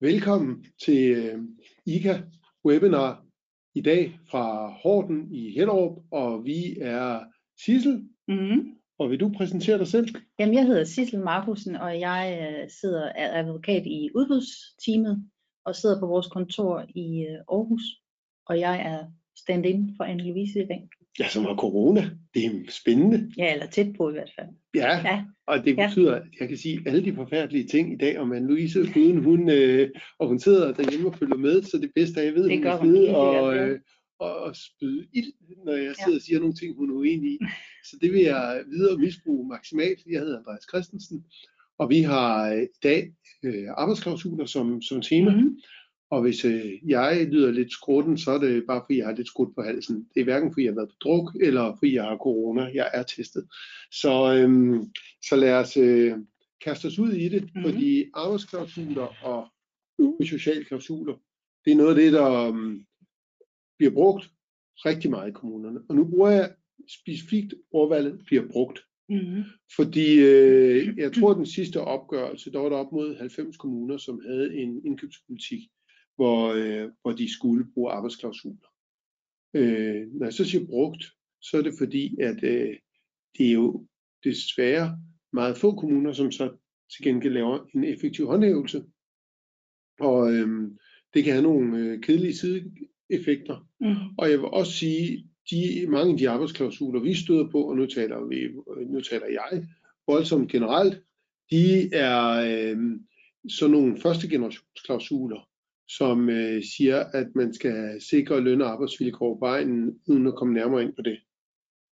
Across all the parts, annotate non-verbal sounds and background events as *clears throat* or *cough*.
Velkommen til øh, ICA webinar i dag fra Horten i Hellerup, og vi er Sissel, Mm-hmm. og vil du præsentere dig selv? Jamen, jeg hedder Sissel Markusen, og jeg øh, sidder er advokat i udbudsteamet og sidder på vores kontor i øh, Aarhus. Og jeg er stand-in for Anne-Louise i dag. Ja, som har corona. Det er spændende. Ja, eller tæt på i hvert fald. Ja, Ja. og det Ja. betyder, at jeg kan sige alle de forfærdelige ting i dag om Anne-Louise, uden hun, øh, og hun sidder derhjemme og følger med, så det bedste er, jeg ved, Det hun helt og, ja. øh, og, og spyde ild, når jeg Ja. sidder og siger nogle ting, hun er uenig i. Så det vil jeg videre misbruge maksimalt. Jeg hedder Andreas Christensen, og vi har øh, i dag øh, arbejdsklausuler som, som tema. Mm-hmm. Og hvis øh, jeg lyder lidt skrutten, så er det bare fordi, jeg har lidt skrudt på halsen. Det er hverken fordi, jeg har været på druk, eller fordi, jeg har corona. Jeg er testet. Så, øhm, så lad os øh, kaste os ud i det, Mhm. mm-hmm. fordi arbejdsklausuler og sociale klausuler, det er noget af det, der øhm, bliver brugt rigtig meget i kommunerne. Og nu bruger jeg specifikt ordvalget bliver brugt. Mm-hmm. Fordi øh, jeg tror, at den sidste opgørelse, der var der op mod 90 kommuner, som havde en indkøbspolitik, hvor, øh, hvor de skulle bruge arbejdsklausuler. Øh, når jeg så siger brugt, så er det fordi, at øh, det er jo desværre meget få kommuner, som så til gengæld laver en effektiv håndhævelse. Og øh, det kan have nogle øh, kedelige sideeffekter. Mm-hmm. Og jeg vil også sige, de mange af de arbejdsklausuler, vi støder på, og nu taler, vi, nu taler jeg voldsomt generelt, de er øh, sådan nogle første generationsklausuler, som øh, siger, at man skal sikre løn- og arbejdsvilkår på vejen, uden at komme nærmere ind på det.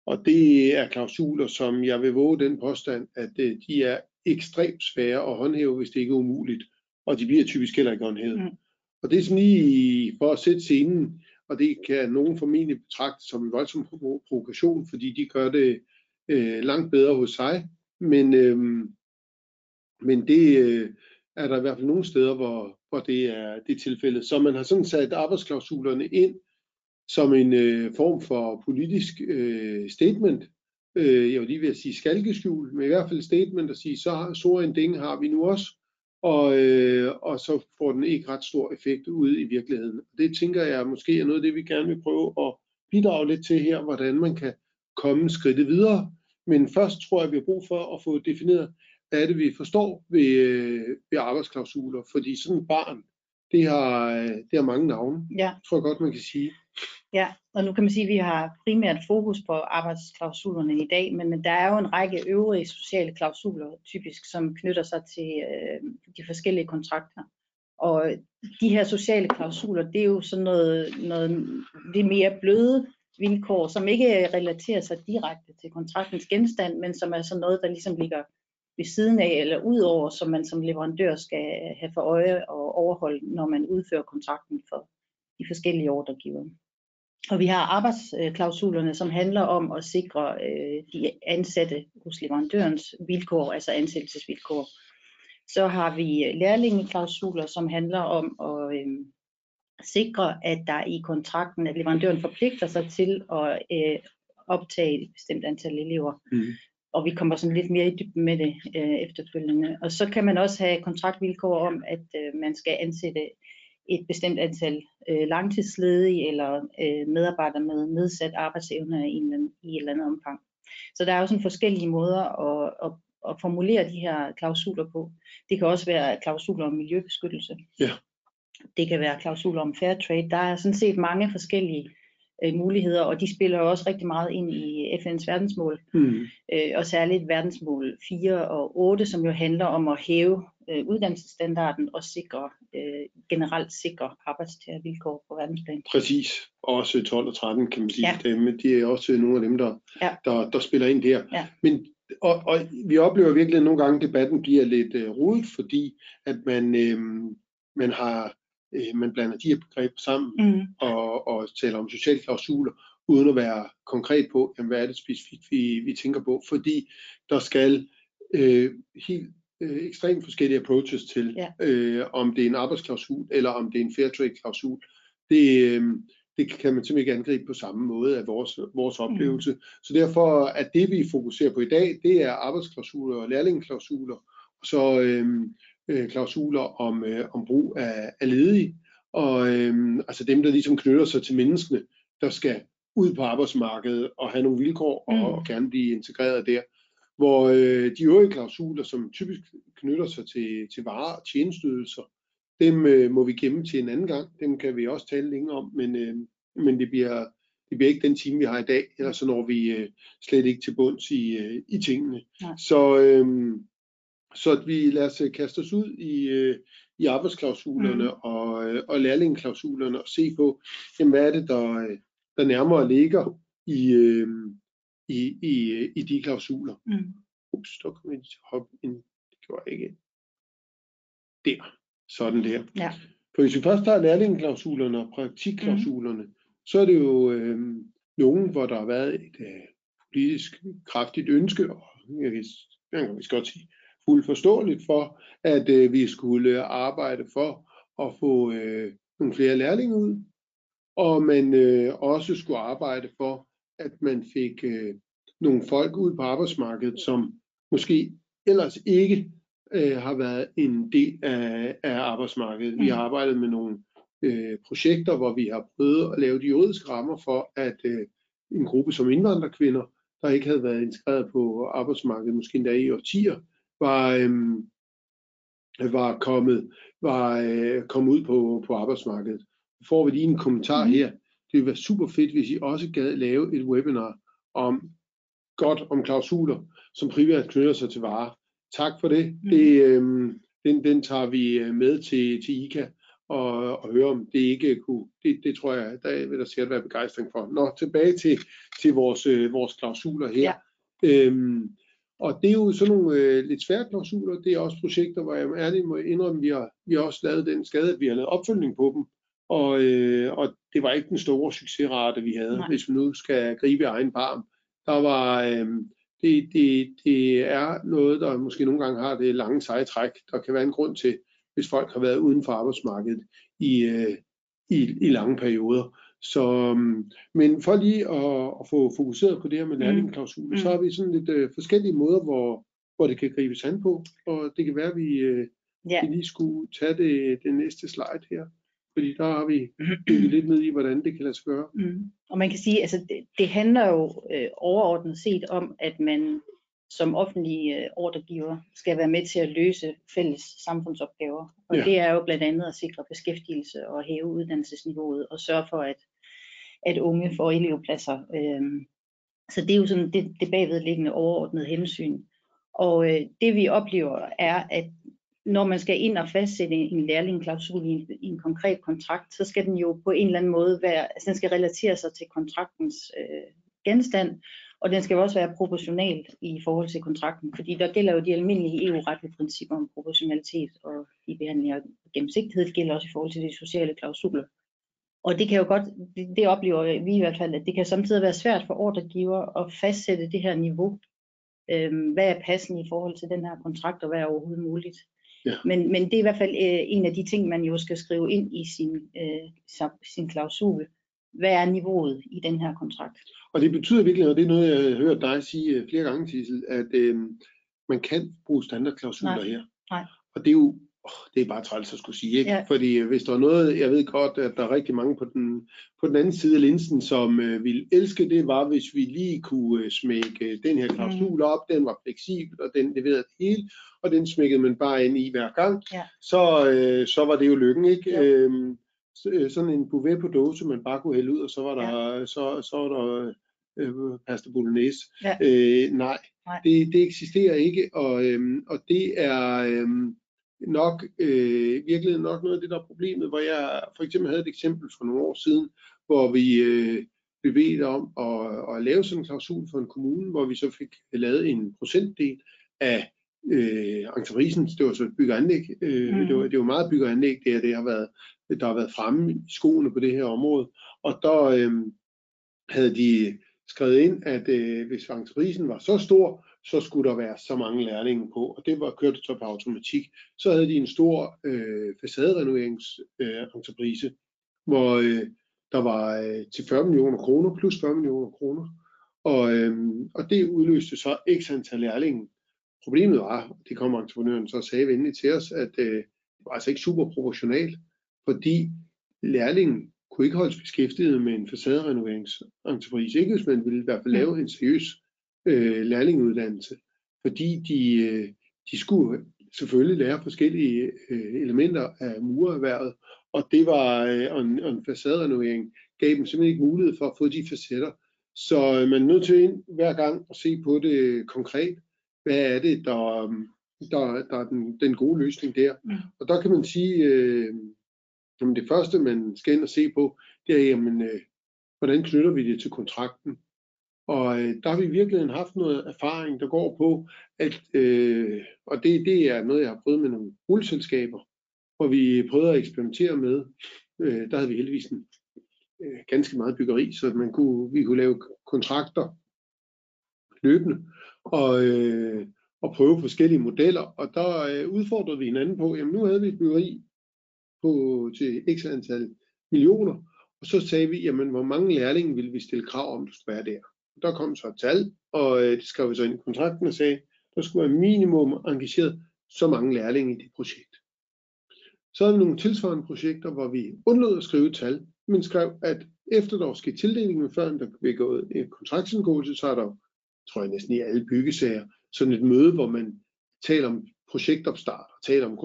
Og det er klausuler, som jeg vil våge den påstand, at øh, de er ekstremt svære at håndhæve, hvis det ikke er umuligt. Og de bliver typisk heller ikke håndhævet. Mm. Og det er sådan lige for at sætte scenen, og det kan nogen formentlig betragte som en voldsom provo- provokation, fordi de gør det øh, langt bedre hos sig. Men, øh, men det øh, er der i hvert fald nogle steder, hvor, hvor det er det er tilfældet. Så man har sådan sat arbejdsklausulerne ind som en øh, form for politisk øh, statement. Øh, jeg vil lige ved at sige skalkeskjul, men i hvert fald statement at sige, så, har- så en ding har vi nu også, og, øh, og så får den ikke ret stor effekt ud i virkeligheden. Det tænker jeg måske er noget af det, vi gerne vil prøve at bidrage lidt til her, hvordan man kan komme skridtet videre. Men først tror jeg, vi har brug for at få defineret, er det, vi forstår ved, øh, ved arbejdsklausuler. Fordi sådan et barn, det har, øh, det har mange navne, Ja, tror jeg godt, man kan sige. ja, og nu kan man sige, at vi har primært fokus på arbejdsklausulerne i dag, men der er jo en række øvrige sociale klausuler typisk, som knytter sig til øh, de forskellige kontrakter. Og de her sociale klausuler, det er jo sådan noget, noget det mere bløde vilkår, som ikke relaterer sig direkte til kontraktens genstand, men som er sådan noget, der ligesom ligger ved siden af eller ud over, som man som leverandør skal have for øje og overholde, når man udfører kontrakten for de forskellige ordregivere. Og vi har arbejdsklausulerne, som handler om at sikre øh, de ansatte hos leverandørens vilkår, altså ansættelsesvilkår. Så har vi lærlingeklausuler, som handler om at øh, sikre, at der i kontrakten, at leverandøren forpligter sig til at øh, optage et bestemt antal elever. Mm. Og vi kommer sådan lidt mere i dybden med det øh, efterfølgende. Og så kan man også have kontraktvilkår om, at øh, man skal ansætte et bestemt antal øh, langtidsledige eller øh, medarbejdere med nedsat arbejdsevne i, en, i et eller andet omfang. Så der er jo sådan forskellige måder at, at, at formulere de her klausuler på. Det kan også være klausuler om miljøbeskyttelse. Ja. Det kan være klausuler om fair trade. Der er sådan set mange forskellige øh, muligheder, og de spiller også rigtig meget ind i FN's verdensmål Mm. øh, og særligt verdensmål 4 og 8, som jo handler om at hæve øh, uddannelsesstandarden og sikre øh, generelt sikre arbejdstagervilkår på verdensplan. Præcis. Også 12 og 13 kan man sige. Ja. Dem, de er også nogle af dem, der, Ja. der, der spiller ind der. Ja. Men, og, og vi oplever virkelig at nogle gange, at debatten bliver lidt øh, rodet, fordi at man, øh, man har øh, man blander de her begreber sammen Mm. og, og taler om sociale klausuler, uden at være konkret på, jamen, hvad er det specifikt, vi, vi tænker på. Fordi der skal øh, helt øh, ekstremt forskellige approaches til, Ja. øh, om det er en arbejdsklausul, eller om det er en fair trade klausul. Det, øh, det kan man simpelthen ikke angribe på samme måde af vores, vores oplevelse. Mm. Så derfor er det, vi fokuserer på i dag, det er arbejdsklausuler og lærlingeklausuler. Og så, øh, øh, klausuler om, øh, om brug af, af ledige, og øh, altså dem, der ligesom knytter sig til menneskene, der skal ud på arbejdsmarkedet og have nogle vilkår og, mm. og gerne blive integreret der. Hvor øh, de øvrige klausuler, som typisk knytter sig til, til varer og tjenesteydelser, dem øh, må vi gemme til en anden gang. Dem kan vi også tale længe om, men, øh, men det, bliver, det bliver ikke den time, vi har i dag, ellers så når vi øh, slet ikke til bunds i, øh, i tingene. Ja. Så, øh, så vi lader os øh, kaste os ud i, øh, i arbejdsklausulerne mm. og, øh, og lærlingeklausulerne og se på, jamen, hvad er det, der, øh, der nærmere ligger i, øh, i, i, i de klausuler. Mm. Ups, der kom jeg hoppe ind. Det gjorde jeg ikke. Der. Sådan der. Ja. For hvis vi først tager lærlingeklausulerne og praktikklausulerne, mm. så er det jo øh, nogen, hvor der har været et øh, politisk kraftigt ønske, og jeg kan, jeg kan godt sige, fuldt forståeligt for, at øh, vi skulle arbejde for at få øh, nogle flere lærlinge ud, og man øh, også skulle arbejde for, at man fik øh, nogle folk ud på arbejdsmarkedet, som måske ellers ikke øh, har været en del af, af arbejdsmarkedet. Vi har mm. arbejdet med nogle øh, projekter, hvor vi har prøvet at lave de juridiske rammer for, at øh, en gruppe som indvandrerkvinder, der ikke havde været integreret på arbejdsmarkedet, måske endda i årtier, var, øh, var kommet var øh, kommet ud på, på arbejdsmarkedet. Får vi lige en kommentar mm. her. Det ville være super fedt, hvis I også gad lave et webinar om godt om klausuler, som primært knytter sig til varer. Tak for det. Mm. det øh, den, den tager vi øh, med til, til ICA og, og høre om det ikke kunne. Det, det tror jeg, der vil der sikkert være begejstring for. Nå, tilbage til, til vores, øh, vores klausuler her. Ja. Øhm, og det er jo sådan nogle øh, lidt svære klausuler. Det er også projekter, hvor jeg ærligt må indrømme, at vi har, vi har også lavet den skade, at vi har lavet opfølgning på dem. Og, øh, og det var ikke den store succesrate, vi havde, Nej. hvis vi nu skal gribe egen barm. Der var, øh, det, det, det er noget, der måske nogle gange har det lange seje træk. Der kan være en grund til, hvis folk har været uden for arbejdsmarkedet i, øh, i, i lange perioder. Så, men for lige at, at få fokuseret på det her med lærlingklausul, mm. så har vi sådan lidt øh, forskellige måder, hvor, hvor det kan gribes an på, og det kan være, at vi, øh, yeah. vi lige skulle tage det, det næste slide her. Fordi der har vi lidt ned i, hvordan det kan lade sig gøre. Mm. Og man kan sige, altså det, det handler jo øh, overordnet set om, at man som offentlig øh, ordregiver skal være med til at løse fælles samfundsopgaver. Og ja. det er jo blandt andet at sikre beskæftigelse og hæve uddannelsesniveauet og sørge for, at, at unge får elevpladser. Øh, så det er jo sådan det, det bagvedliggende overordnede hensyn. Og øh, det vi oplever er, at når man skal ind og fastsætte en lærlingklausul i en, i en konkret kontrakt, så skal den jo på en eller anden måde være, altså den skal relatere sig til kontraktens øh, genstand, og den skal også være proportional i forhold til kontrakten, fordi der gælder jo de almindelige EU-retlige principper om proportionalitet og i behandling og gennemsigtighed, det gælder også i forhold til de sociale klausuler. Og det kan jo godt, det, det oplever vi i hvert fald, at det kan samtidig være svært for ordregiver at fastsætte det her niveau. Øhm, hvad er passende i forhold til den her kontrakt, og hvad er overhovedet muligt? Ja. Men, men det er i hvert fald øh, en af de ting, man jo skal skrive ind i sin, øh, sin klausul. Hvad er niveauet i den her kontrakt? Og det betyder virkelig, og det er noget, jeg har hørt dig sige øh, flere gange, Tissel, at øh, man kan bruge standardklausuler Nej. her. Nej. Og det er jo oh, det er bare træls at skulle sige, ikke? Ja. Fordi øh, hvis der er noget, jeg ved godt, at der er rigtig mange på den, på den anden side af linsen, som øh, vil elske det, var, hvis vi lige kunne øh, smække den her klausul mm. op, den var fleksibel, og den leverede det hele, og den smækkede man bare ind i hver gang, ja. så, øh, så var det jo lykken, ikke? Ja. Øhm, øh, sådan en bouvet på dåse, man bare kunne hælde ud, og så var der, ja. så, så var der øh, pasta bolognese. Ja. Øh, nej, nej. Det, det eksisterer ikke, og, øh, og det er øh, nok øh, virkelig nok noget af det, der er problemet, hvor jeg for eksempel havde et eksempel for nogle år siden, hvor vi øh, blev bedt om at, at lave sådan en klausul for en kommune, hvor vi så fik lavet en procentdel af øh, entreprisen, det var så bygge anlæg, øh, mm. det, var, det var meget bygge anlæg, det, her, det har været, der har været fremme i skoene på det her område, og der øh, havde de skrevet ind, at øh, hvis entreprisen var så stor, så skulle der være så mange lærlinge på, og det var kørt så på automatik. Så havde de en stor øh, facaderenoveringsentreprise, øh, hvor øh, der var øh, til 40 millioner kroner, plus 40 millioner kroner, og, øh, og det udløste så x antal lærlinge. problemet var, det kom entreprenøren så sagde venligt til os, at øh, det var altså ikke super proportionalt, fordi lærlingen kunne ikke holdes beskæftiget med en facaderenoveringsentreprise, ikke hvis man ville i hvert fald lave en seriøs øh, lærlinguddannelse, fordi de, øh, de skulle selvfølgelig lære forskellige øh, elementer af murerhvervet, og det var øh, en, en facaderenovering gav dem simpelthen ikke mulighed for at få de facetter. Så øh, man er nødt til ind hver gang at se på det konkret. Hvad er det, der, der, der er den, den gode løsning der? Mm. Og der kan man sige, øh, jamen det første man skal ind og se på, det er, jamen, øh, hvordan knytter vi det til kontrakten? Og øh, der har vi virkelig haft noget erfaring, der går på, at, øh, og det, det er noget, jeg har prøvet med nogle boligselskaber, hvor vi prøvede at eksperimentere med. Øh, der havde vi heldigvis en, øh, ganske meget byggeri, så man kunne, vi kunne lave kontrakter løbende og, øh, og prøve forskellige modeller. Og der øh, udfordrede vi hinanden på, jamen nu havde vi et byggeri på, til x antal millioner, og så sagde vi, jamen hvor mange lærlinge ville vi stille krav om, du skulle være der. Der kom så et tal, og øh, det skrev vi så ind i kontrakten og sagde, der skulle være minimum engageret så mange lærlinge i det projekt. Så er der nogle tilsvarende projekter, hvor vi undlod at skrive tal, men skrev, at efter der var tildelingen, før der blev gået en kontraktindgåelse, så er der, tror jeg næsten i alle byggesager, sådan et møde, hvor man taler om projektopstart, og taler om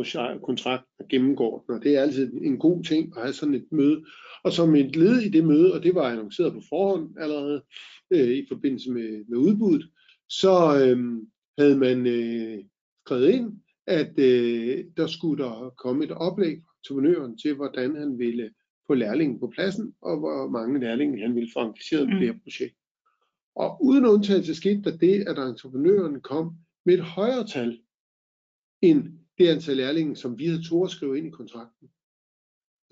kontrakt og gennemgår den, og det er altid en god ting at have sådan et møde. Og som et led i det møde, og det var annonceret på forhånd allerede øh, i forbindelse med, med udbuddet, så øh, havde man øh, skrevet ind, at øh, der skulle der komme et oplæg fra entreprenøren til, hvordan han ville få lærlingen på pladsen, og hvor mange lærlinge han ville få engageret mm. på det her projekt. Og uden undtagelse skete der det, at entreprenøren kom med et højere tal end det antal lærlinge, som vi havde tog at skrive ind i kontrakten.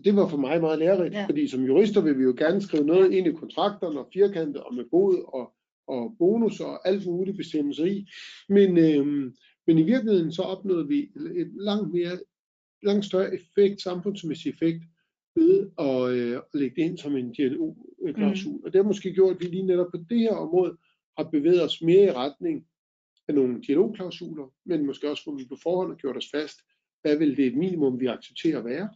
Det var for mig meget lærerigt, ja. fordi som jurister vil vi jo gerne skrive noget ind i kontrakterne og firkantet og med bod og, og bonus og alt muligt bestemmelser i. Men, øh, men i virkeligheden så opnåede vi et langt mere, langt større effekt, samfundsmæssig effekt, ved at, øh, at lægge det ind som en dialogklausul. Mm. Og det har måske gjort, at vi lige netop på det her område har bevæget os mere i retning af nogle dialogklausuler, men måske også, hvor vi på forhånd har gjort os fast, hvad vil det et minimum, vi accepterer at være,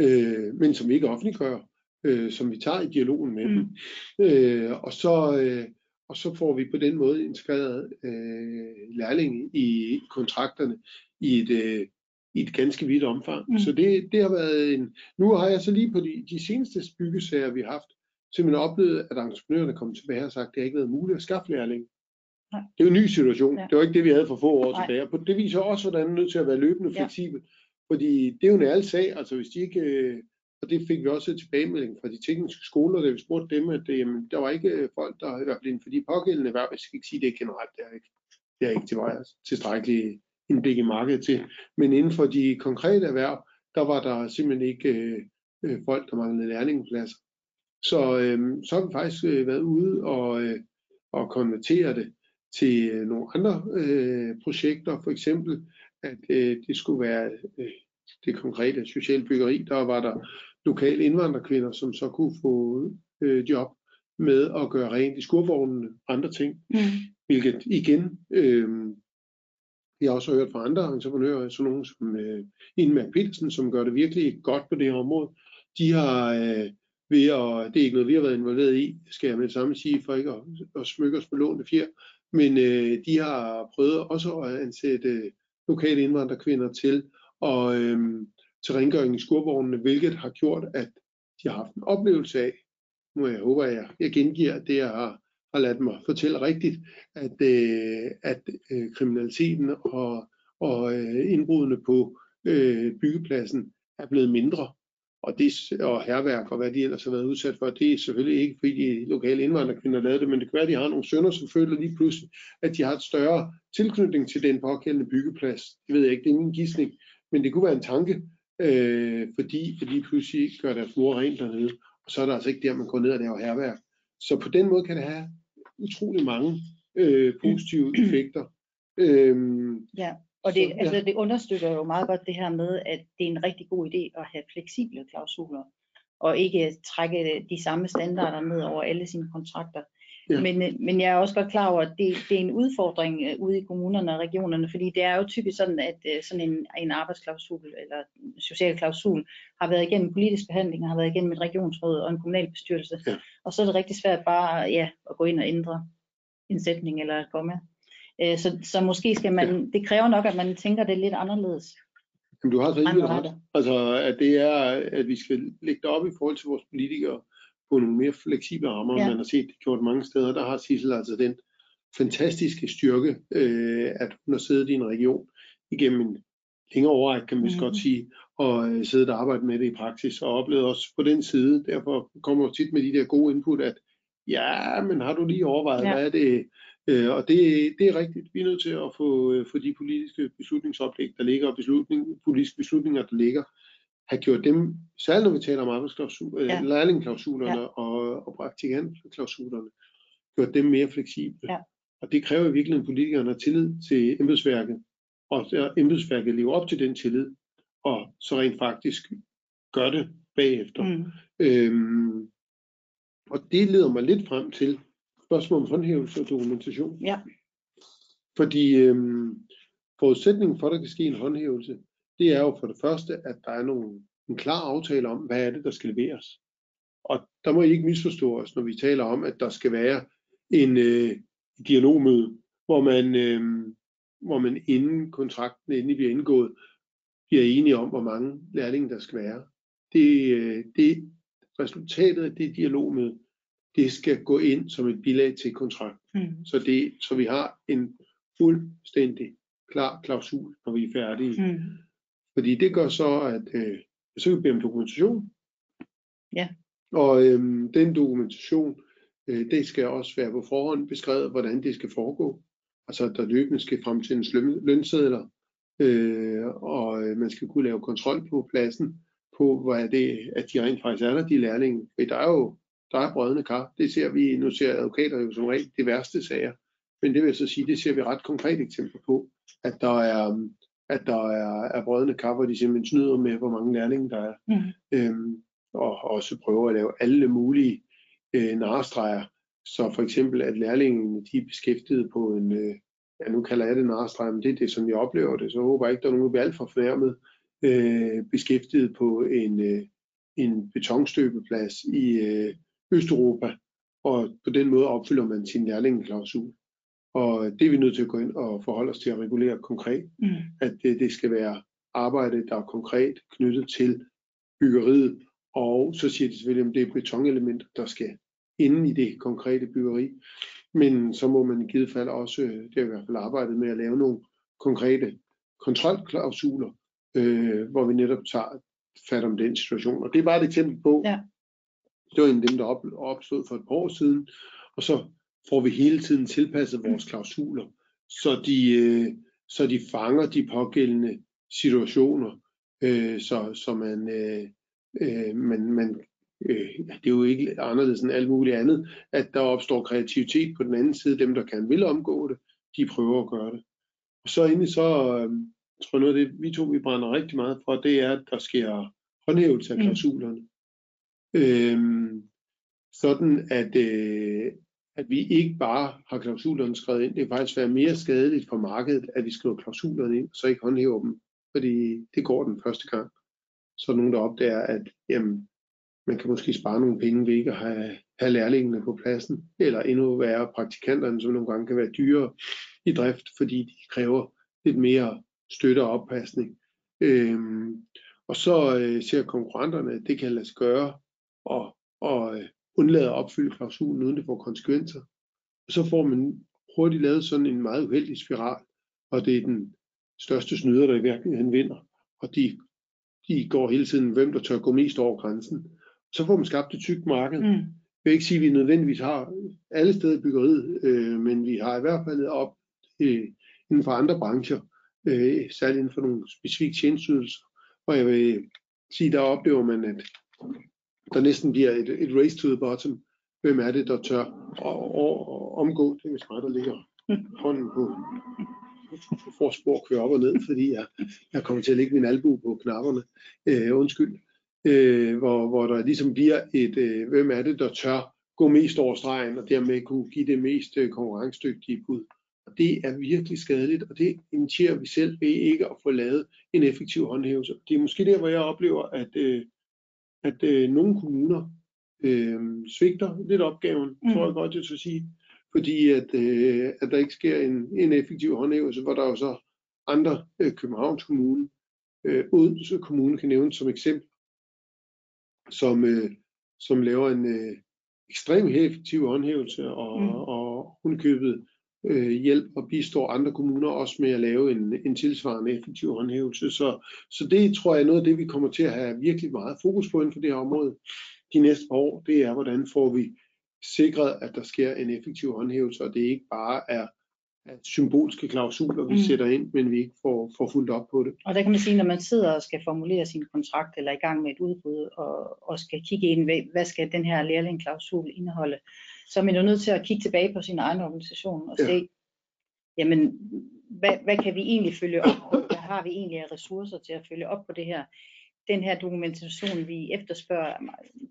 øh, men som vi ikke offentliggør, øh, som vi tager i dialogen med mm. dem. Øh, og så, øh, og så får vi på den måde integreret øh, lærlinge i kontrakterne i et, øh, i et ganske vidt omfang. Mm. Så det, det har været en... Nu har jeg så lige på de, de seneste byggesager, vi har haft, simpelthen oplevet, at entreprenørerne kom tilbage og sagt, at det har ikke været muligt at skaffe lærlinge. Nej. Det er jo en ny situation. Ja. Det var ikke det, vi havde for få år Nej. tilbage. Det viser også, hvordan man er nødt til at være løbende fleksibel. Ja. Fordi det er jo en ærlig sag. Altså hvis de ikke... Øh, og det fik vi også tilbagemelding fra de tekniske skoler, da vi spurgte dem, at det, jamen, der var ikke øh, folk, der i hvert fald inden for de pågældende erhverv, jeg skal ikke sige det generelt, det er ikke, det er ikke til tilstrækkeligt indblik i markedet til. Men inden for de konkrete erhverv, der var der simpelthen ikke øh, øh folk, der manglede lærlingepladser. Så, øh, så har vi faktisk øh, været ude og, øh, og konvertere det til øh, nogle andre øh, projekter, for eksempel at øh, det skulle være øh, det konkrete sociale byggeri. Der var der lokale indvandrerkvinder, som så kunne få øh, job med at gøre rent i skurvognene og andre ting, mm. hvilket igen øh, jeg har også hørt fra andre entreprenører, sådan nogle som øh, Ingemar Petersen, som gør det virkelig godt på det her område. De har øh, ved at, det er ikke noget, vi har været involveret i, skal jeg med det samme sige, for ikke at, at smykke os på lånte fjer, men øh, de har prøvet også at ansætte øh, lokale indvandrerkvinder til, og, øh, til rengøring i skurvognene, hvilket har gjort, at de har haft en oplevelse af, nu jeg håber, jeg, jeg gengiver det, jeg har har ladt mig fortælle rigtigt, at, øh, at øh, kriminaliteten og, og øh, indbrudene på øh, byggepladsen er blevet mindre. Og, det, og herværk og hvad de ellers har været udsat for, det er selvfølgelig ikke, fordi de lokale indvandrerkvinder lavede det, men det kan være, at de har nogle sønner, som føler lige pludselig, at de har et større tilknytning til den pågældende byggeplads. Det ved jeg ikke, det er min gidsning, men det kunne være en tanke, øh, fordi at de pludselig gør deres mor rent dernede, og så er der altså ikke der, man går ned og laver herværk. Så på den måde kan det have utrolig mange øh, positive *clears throat* effekter. Øhm, ja, og det, så, ja. altså, det understøtter jo meget godt det her med, at det er en rigtig god idé at have fleksible klausuler, og ikke trække de samme standarder ned over alle sine kontrakter. Ja. Men, øh, men jeg er også godt klar over, at det, det er en udfordring øh, ude i kommunerne og regionerne, fordi det er jo typisk sådan, at øh, sådan en, en arbejdsklausul eller en social klausul har været igennem politisk behandling, har været igennem et regionsråd og en kommunalbestyrelse. Ja. Og så er det rigtig svært bare ja, at gå ind og ændre en sætning eller et komma. Så, så måske skal man, ja. det kræver nok, at man tænker det lidt anderledes. Jamen, du har så ikke ret. Altså, at det er, at vi skal lægge det op i forhold til vores politikere på nogle mere fleksible rammer, ja. man har set det gjort mange steder. Der har Sissel altså den fantastiske styrke, øh, at hun har siddet i en region igennem en længere overræk, kan man mm. godt sige, og øh, siddet og arbejdet med det i praksis, og oplevet også på den side. Derfor kommer jeg tit med de der gode input, at ja, men har du lige overvejet, ja. hvad er det, Øh, og det, det er rigtigt. Vi er nødt til at få, øh, få de politiske beslutningsoplæg, der ligger, og beslutning, politiske beslutninger, der ligger, have gjort dem, særligt når vi taler om arbejdsklausul, øh, ja. lærlingklausulerne ja. og, og praktikantklausulerne, gjort dem mere fleksible. Ja. Og det kræver virkelig, at politikerne har tillid til embedsværket, og at embedsværket lever op til den tillid, og så rent faktisk gør det bagefter. Mm. Øhm, og det leder mig lidt frem til, spørgsmål om håndhævelse og dokumentation. Ja. Fordi øhm, forudsætningen for, at der kan ske en håndhævelse, det er jo for det første, at der er nogle, en klar aftale om, hvad er det, der skal leveres. Og der må I ikke misforstå os, når vi taler om, at der skal være en øh, dialogmøde, hvor man, øh, hvor man inden kontrakten endelig bliver indgået, bliver enige om, hvor mange lærlinge der skal være. Det, øh, det resultatet af det dialogmøde, det skal gå ind som et bilag til kontrakt. Mm. Så, det, så vi har en fuldstændig klar klausul, når vi er færdige. Mm. Fordi det gør så, at øh, så kan vi bede om dokumentation. Ja. Og øh, den dokumentation, øh, det skal også være på forhånd beskrevet, hvordan det skal foregå. Altså, der løbende skal frem til en lønsedler, øh, og øh, man skal kunne lave kontrol på pladsen, på hvad er det, at de rent faktisk er der, de lærlinge. Der er jo der er brødende kar. Det ser vi, nu ser advokater jo som regel de værste sager. Men det vil jeg så sige, det ser vi ret konkret eksempler på, at der er, at der er, er brødende kar, hvor de simpelthen snyder med, hvor mange lærlinge der er. Mm. Øhm, og også prøver at lave alle mulige øh, narestreger. Så for eksempel, at lærlingene de er beskæftiget på en, øh, ja nu kalder jeg det narestreger, men det er det, som jeg oplever det. Så jeg håber ikke, der er nogen, der bliver alt for fornærmet, øh, beskæftiget på en, øh, en betonstøbeplads i, øh, Østeuropa, og på den måde opfylder man sin lærlingeklausul. Og det er vi nødt til at gå ind og forholde os til at regulere konkret, mm. at det, det skal være arbejde, der er konkret knyttet til byggeriet, og så siger de selvfølgelig, at det er betonelementer, der skal inde i det konkrete byggeri. Men så må man i givet fald også, det er i hvert fald arbejdet med at lave nogle konkrete kontrolklausuler, øh, hvor vi netop tager fat om den situation. Og det er bare et eksempel på, ja. Det var en af dem, der opstod for et par år siden. Og så får vi hele tiden tilpasset vores klausuler, så de, øh, så de fanger de pågældende situationer, øh, så, så man, øh, øh, man, man øh, det er jo ikke anderledes end alt muligt andet, at der opstår kreativitet på den anden side. Dem, der kan vil omgå det, de prøver at gøre det. Og så egentlig så, øh, tror jeg noget af det, vi to vi brænder rigtig meget for, det er, at der sker håndhævelse af mm. klausulerne. Mm. Øhm, sådan at, øh, at vi ikke bare har klausulerne skrevet ind. Det kan faktisk være mere skadeligt for markedet, at vi skriver klausulerne ind, så ikke håndhæver dem. Fordi det går den første gang. Så er nogen, der opdager, at jamen, man kan måske spare nogle penge ved ikke at have, have lærlingene på pladsen, eller endnu værre praktikanterne, som nogle gange kan være dyre i drift, fordi de kræver lidt mere støtte og oppasning. Øhm, og så øh, ser konkurrenterne, at det kan lade sig gøre og, og øh, undlade at opfylde klausulen, uden det får konsekvenser. Og så får man hurtigt lavet sådan en meget uheldig spiral, og det er den største snyder, der i virkeligheden vinder. Og de, de går hele tiden, hvem der tør gå mest over grænsen. Så får man skabt et tykt marked. Mm. Jeg vil ikke sige, at vi nødvendigvis har alle steder byggeriet, øh, men vi har i hvert fald op øh, inden for andre brancher, øh, særligt inden for nogle specifikke tjenestydelser. Og jeg vil sige, der oplever man, at der næsten bliver et, et race to the bottom. Hvem er det, der tør at, at omgå? Det hvis mig, der ligger hånden på forspor køre op og ned, fordi jeg, jeg kommer til at lægge min albu på knapperne. Øh, undskyld. Øh, hvor, hvor der ligesom bliver et, øh, hvem er det, der tør gå mest over stregen, og dermed kunne give det mest øh, konkurrencedygtige bud. Og det er virkelig skadeligt, og det initierer vi selv ved ikke at få lavet en effektiv håndhævelse. Det er måske der, hvor jeg oplever, at, øh, at øh, nogle kommuner øh, svigter lidt opgaven, mm. tror jeg godt, jeg skal sige. Fordi at, øh, at der ikke sker en, en effektiv håndhævelse, hvor der jo så andre øh, Københavns Kommune, øh, Odense Kommune kan nævnes som eksempel, som, øh, som laver en øh, ekstremt effektiv håndhævelse og, mm. og hundkøbet øh, hjælp og bistår andre kommuner også med at lave en, en tilsvarende effektiv håndhævelse. Så, så det tror jeg er noget af det, vi kommer til at have virkelig meget fokus på inden for det her område de næste par år. Det er, hvordan får vi sikret, at der sker en effektiv håndhævelse, og det ikke bare er symbolske klausuler, vi mm. sætter ind, men vi ikke får, får fuldt op på det. Og der kan man sige, når man sidder og skal formulere sin kontrakt, eller er i gang med et udbud, og, og skal kigge ind, hvad skal den her lærlingklausul indeholde, så er man jo nødt til at kigge tilbage på sin egen organisation og ja. se, jamen, hvad, hvad kan vi egentlig følge op på? Hvad har vi egentlig af ressourcer til at følge op på det her? Den her dokumentation, vi efterspørger,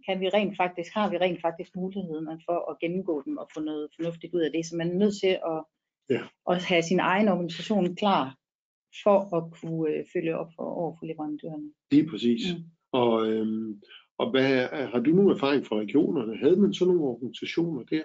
kan vi rent faktisk, har vi rent faktisk muligheden for at gennemgå dem og få noget fornuftigt ud af det? Så man er nødt til at, ja. at have sin egen organisation klar for at kunne øh, følge op for, over for leverandørerne. Lige præcis. Mm. Og øhm, og hvad, har du nogen erfaring fra regionerne? Havde man sådan nogle organisationer der?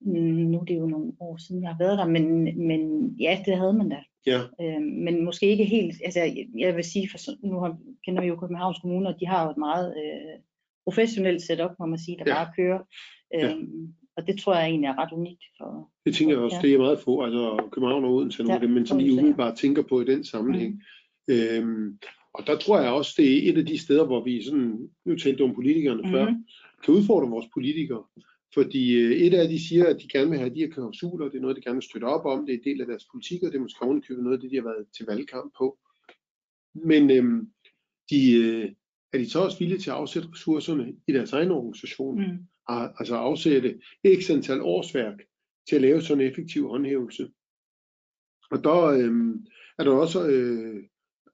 Mm, nu er det jo nogle år siden, jeg har været der, men, men ja, det havde man da. Ja. Øh, men måske ikke helt, altså jeg vil sige, for nu har, kender vi jo Københavns Kommune, og de har jo et meget øh, professionelt setup, må man sige, der ja. bare kører. Øh, ja. Og det tror jeg egentlig er ret unikt. For, det tænker jeg også, ja. det er meget få, altså København og Odense, ja, det, men som lige umiddelbart tænker på i den sammenhæng. Mm. Øhm, og der tror jeg også, det er et af de steder, hvor vi sådan, nu talte om politikerne mm-hmm. før, kan udfordre vores politikere. Fordi øh, et af de siger, at de gerne vil have de her klausuler, det er noget, de gerne vil støtte op om, det er en del af deres politik, og det er måske ovenikøbet noget af det, de har været til valgkamp på. Men øhm, de, øh, er de så også villige til at afsætte ressourcerne i deres egen organisation? Mm. Altså afsætte x antal årsværk til at lave sådan en effektiv håndhævelse. Og der øhm, er der også øh,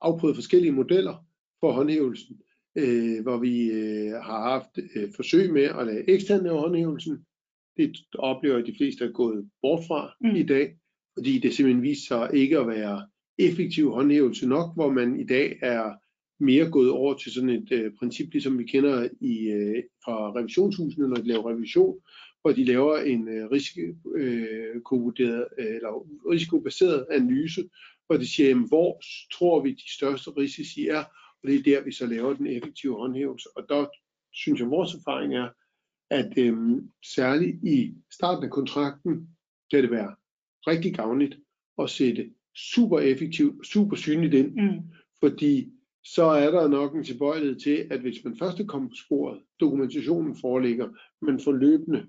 afprøvet forskellige modeller for håndhævelsen, øh, hvor vi øh, har haft øh, forsøg med at lade ekstern lave håndhævelsen. Det oplever de fleste er gået bort fra mm. i dag, fordi det simpelthen viser sig ikke at være effektiv håndhævelse nok, hvor man i dag er mere gået over til sådan et øh, princip, ligesom vi kender i, øh, fra revisionshusene, når de laver revision, hvor de laver en øh, risikovurderet øh, eller risikobaseret analyse, hvor de siger, jamen, hvor tror vi de største risici er, og det er der, vi så laver den effektive håndhævelse. Og der synes jeg, vores erfaring er, at øhm, særligt i starten af kontrakten kan det være rigtig gavnligt at sætte super effektivt, super synligt ind, mm. fordi så er der nok en tilbøjelighed til, at hvis man først er kommet på sporet, dokumentationen foreligger, man får løbende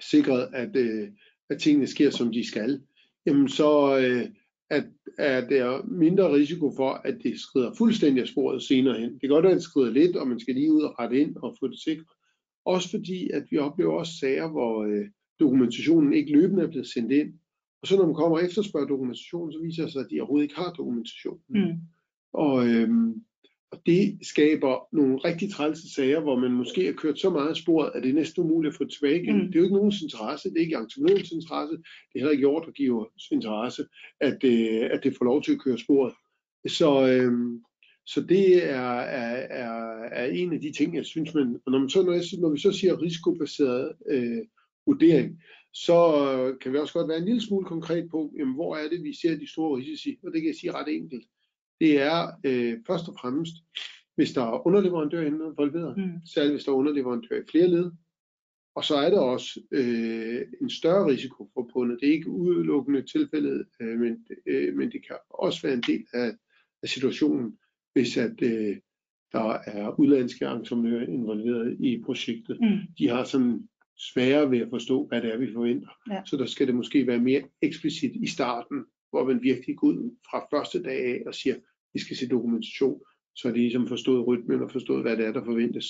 sikret, at, øh, at tingene sker, som de skal, jamen så, øh, at, at der er mindre risiko for, at det skrider fuldstændig af sporet senere hen. Det kan godt være, at det skrider lidt, og man skal lige ud og rette ind og få det sikret. Også fordi, at vi oplever også sager, hvor øh, dokumentationen ikke løbende er blevet sendt ind. Og så når man kommer og efterspørger dokumentationen, så viser det sig, at de overhovedet ikke har dokumentationen. Mm. Og, øhm, og det skaber nogle rigtig trælse sager, hvor man måske har kørt så meget af sporet, at det er næsten umuligt at få tilbage igen. Mm. Det er jo ikke nogens interesse, det er ikke entreprenørens interesse, det er heller ikke ordregivers interesse, at, øh, at det får lov til at køre sporet. Så, øh, så det er, er, er, er en af de ting, jeg synes, man, og når, man så, når, jeg, når vi så siger risikobaseret øh, vurdering, så kan vi også godt være en lille smule konkret på, jamen, hvor er det, vi ser de store risici, og det kan jeg sige ret enkelt det er øh, først og fremmest, hvis der er underleverandører involveret, mm. særligt hvis der er underleverandører i flere led. Og så er der også øh, en større risiko forbundet. Det er ikke udelukkende tilfældet, øh, men, øh, men det kan også være en del af, af situationen, hvis at øh, der er udlandske entreprenører involveret i projektet. Mm. De har sådan sværere ved at forstå, hvad det er, vi forventer. Ja. Så der skal det måske være mere eksplicit i starten, hvor man virkelig går ud fra første dag af og siger, vi skal se dokumentation, så de ligesom forstået rytmen og forstået, hvad det er, der forventes.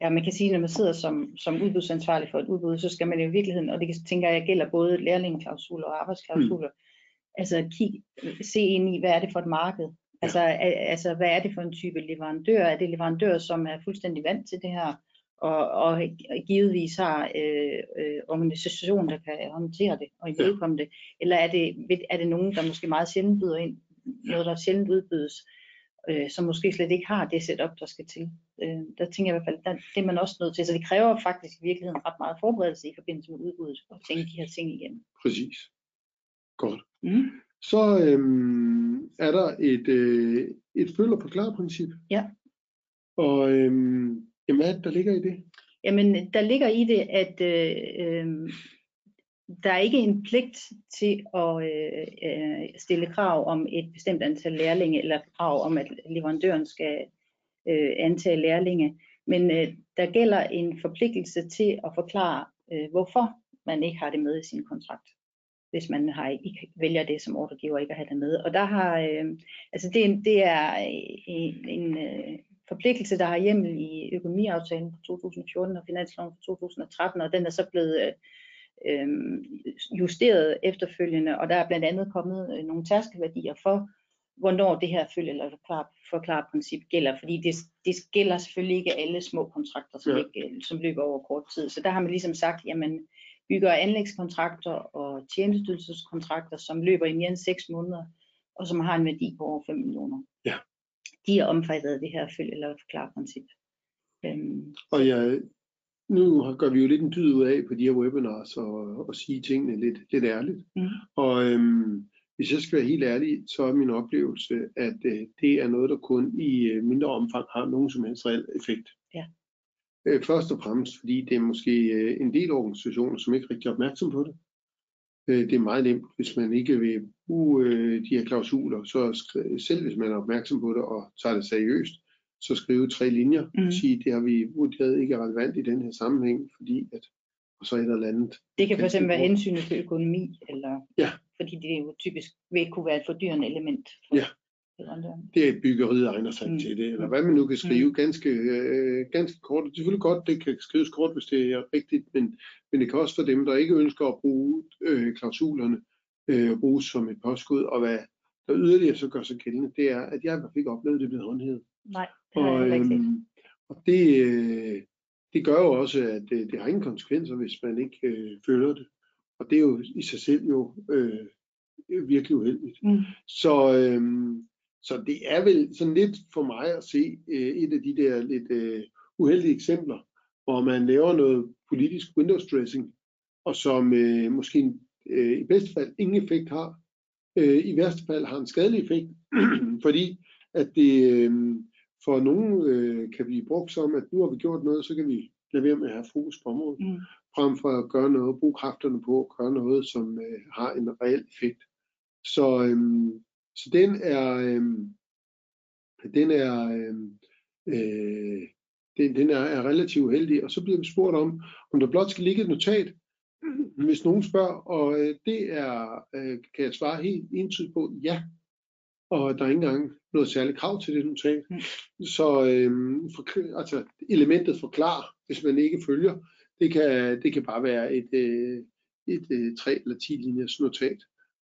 Ja, man kan sige, når man sidder som, som udbudsansvarlig for et udbud, så skal man i virkeligheden, og det tænker jeg gælder både lærlingeklausuler og arbejdsklausuler, mm. altså kig, se ind i, hvad er det for et marked? Altså, ja. altså, hvad er det for en type leverandør? Er det leverandør, som er fuldstændig vant til det her og, og givetvis har øh, øh, organisationen, der kan håndtere det og imødekomme ja. det, eller er det, er det nogen, der måske meget sjældent byder ind, noget der sjældent udbydes, øh, som måske slet ikke har det setup, der skal til. Øh, der tænker jeg i hvert fald, der, det er man også nødt til, så det kræver faktisk i virkeligheden ret meget forberedelse i forbindelse med udbuddet, og tænke de her ting igen. Præcis. Godt. Mm. Så øhm, er der et, øh, et følger på klar princip. Ja. Og øhm, jamen, hvad der ligger i det? Jamen, der ligger i det, at øh, øh, der er ikke en pligt til at øh, øh, stille krav om et bestemt antal lærlinge, eller krav om, at leverandøren skal øh, antage lærlinge. Men øh, der gælder en forpligtelse til at forklare, øh, hvorfor man ikke har det med i sin kontrakt hvis man har, ikke vælger det som ordregiver ikke at have det med. Og der har, øh, altså det, det er en, en øh, forpligtelse, der har hjemmel i økonomiaftalen fra 2014 og finansloven fra 2013, og den er så blevet øh, justeret efterfølgende, og der er blandt andet kommet øh, nogle tærskelværdier for, hvornår det her følge eller forklar, princip gælder, fordi det, det gælder selvfølgelig ikke alle små kontrakter, som, ja. ikke, øh, som løber over kort tid. Så der har man ligesom sagt, jamen bygger anlægskontrakter og tjenestydselskontrakter, som løber i mere end 6 måneder, og som har en værdi på over 5 millioner. Ja. De er omfattet af det her følge eller forklare princip. Øhm, og jeg, nu gør vi jo lidt en dyd ud af på de her webinars og, og sige tingene lidt, lidt ærligt. Mm. Og øhm, hvis jeg skal være helt ærlig, så er min oplevelse, at øh, det er noget, der kun i øh, mindre omfang har nogen som helst reel effekt. Ja. Øh, først og fremmest fordi det er måske øh, en del organisationer, som ikke er rigtig opmærksom på det. Øh, det er meget nemt, hvis man ikke vil bruge øh, de her klausuler, så selv hvis man er opmærksom på det og tager det seriøst, så skrive tre linjer og mm. sige, det har vi vurderet ikke er relevant i den her sammenhæng, fordi at, og så et eller andet. Det kan fx være hensynet til økonomi, eller ja. fordi det jo typisk vil kunne være et fordyrende element for, ja det er byggeriet egner sig mm. til det, eller hvad man nu kan skrive mm. ganske, øh, ganske kort. Det er selvfølgelig godt, det kan skrives kort, hvis det er rigtigt, men, men det kan også for dem, der ikke ønsker at bruge øh, klausulerne, øh, bruges som et påskud, og hvad der yderligere så gør sig gældende, det er, at jeg i hvert fald ikke oplevet det blevet håndhævet. Nej, og, øhm, Og det, øh, det gør jo også, at det, det har ingen konsekvenser, hvis man ikke øh, følger det. Og det er jo i sig selv jo øh, virkelig uheldigt. Mm. Så, øh, så det er vel sådan lidt for mig at se øh, et af de der lidt øh, uheldige eksempler, hvor man laver noget politisk windows dressing, og som øh, måske øh, i bedste fald ingen effekt har, øh, i værste fald har en skadelig effekt, *clears throat* fordi at det øh, for nogen øh, kan blive brugt som, at nu har vi gjort noget, så kan vi lade være med at have fokus på området, mm. frem for at gøre noget, bruge kræfterne på at gøre noget, som øh, har en reel effekt. Så øh, så den er, øh, den er, øh, øh, den, den er, er relativt uheldig, og så bliver vi spurgt om, om der blot skal ligge et notat, hvis nogen spørger, og øh, det er, øh, kan jeg svare helt entydigt på, ja, og der er ikke engang noget særligt krav til det notat. Mm. Så øh, for, altså, elementet forklar, hvis man ikke følger, det kan, det kan bare være et, øh, et, øh, tre eller ti linjers notat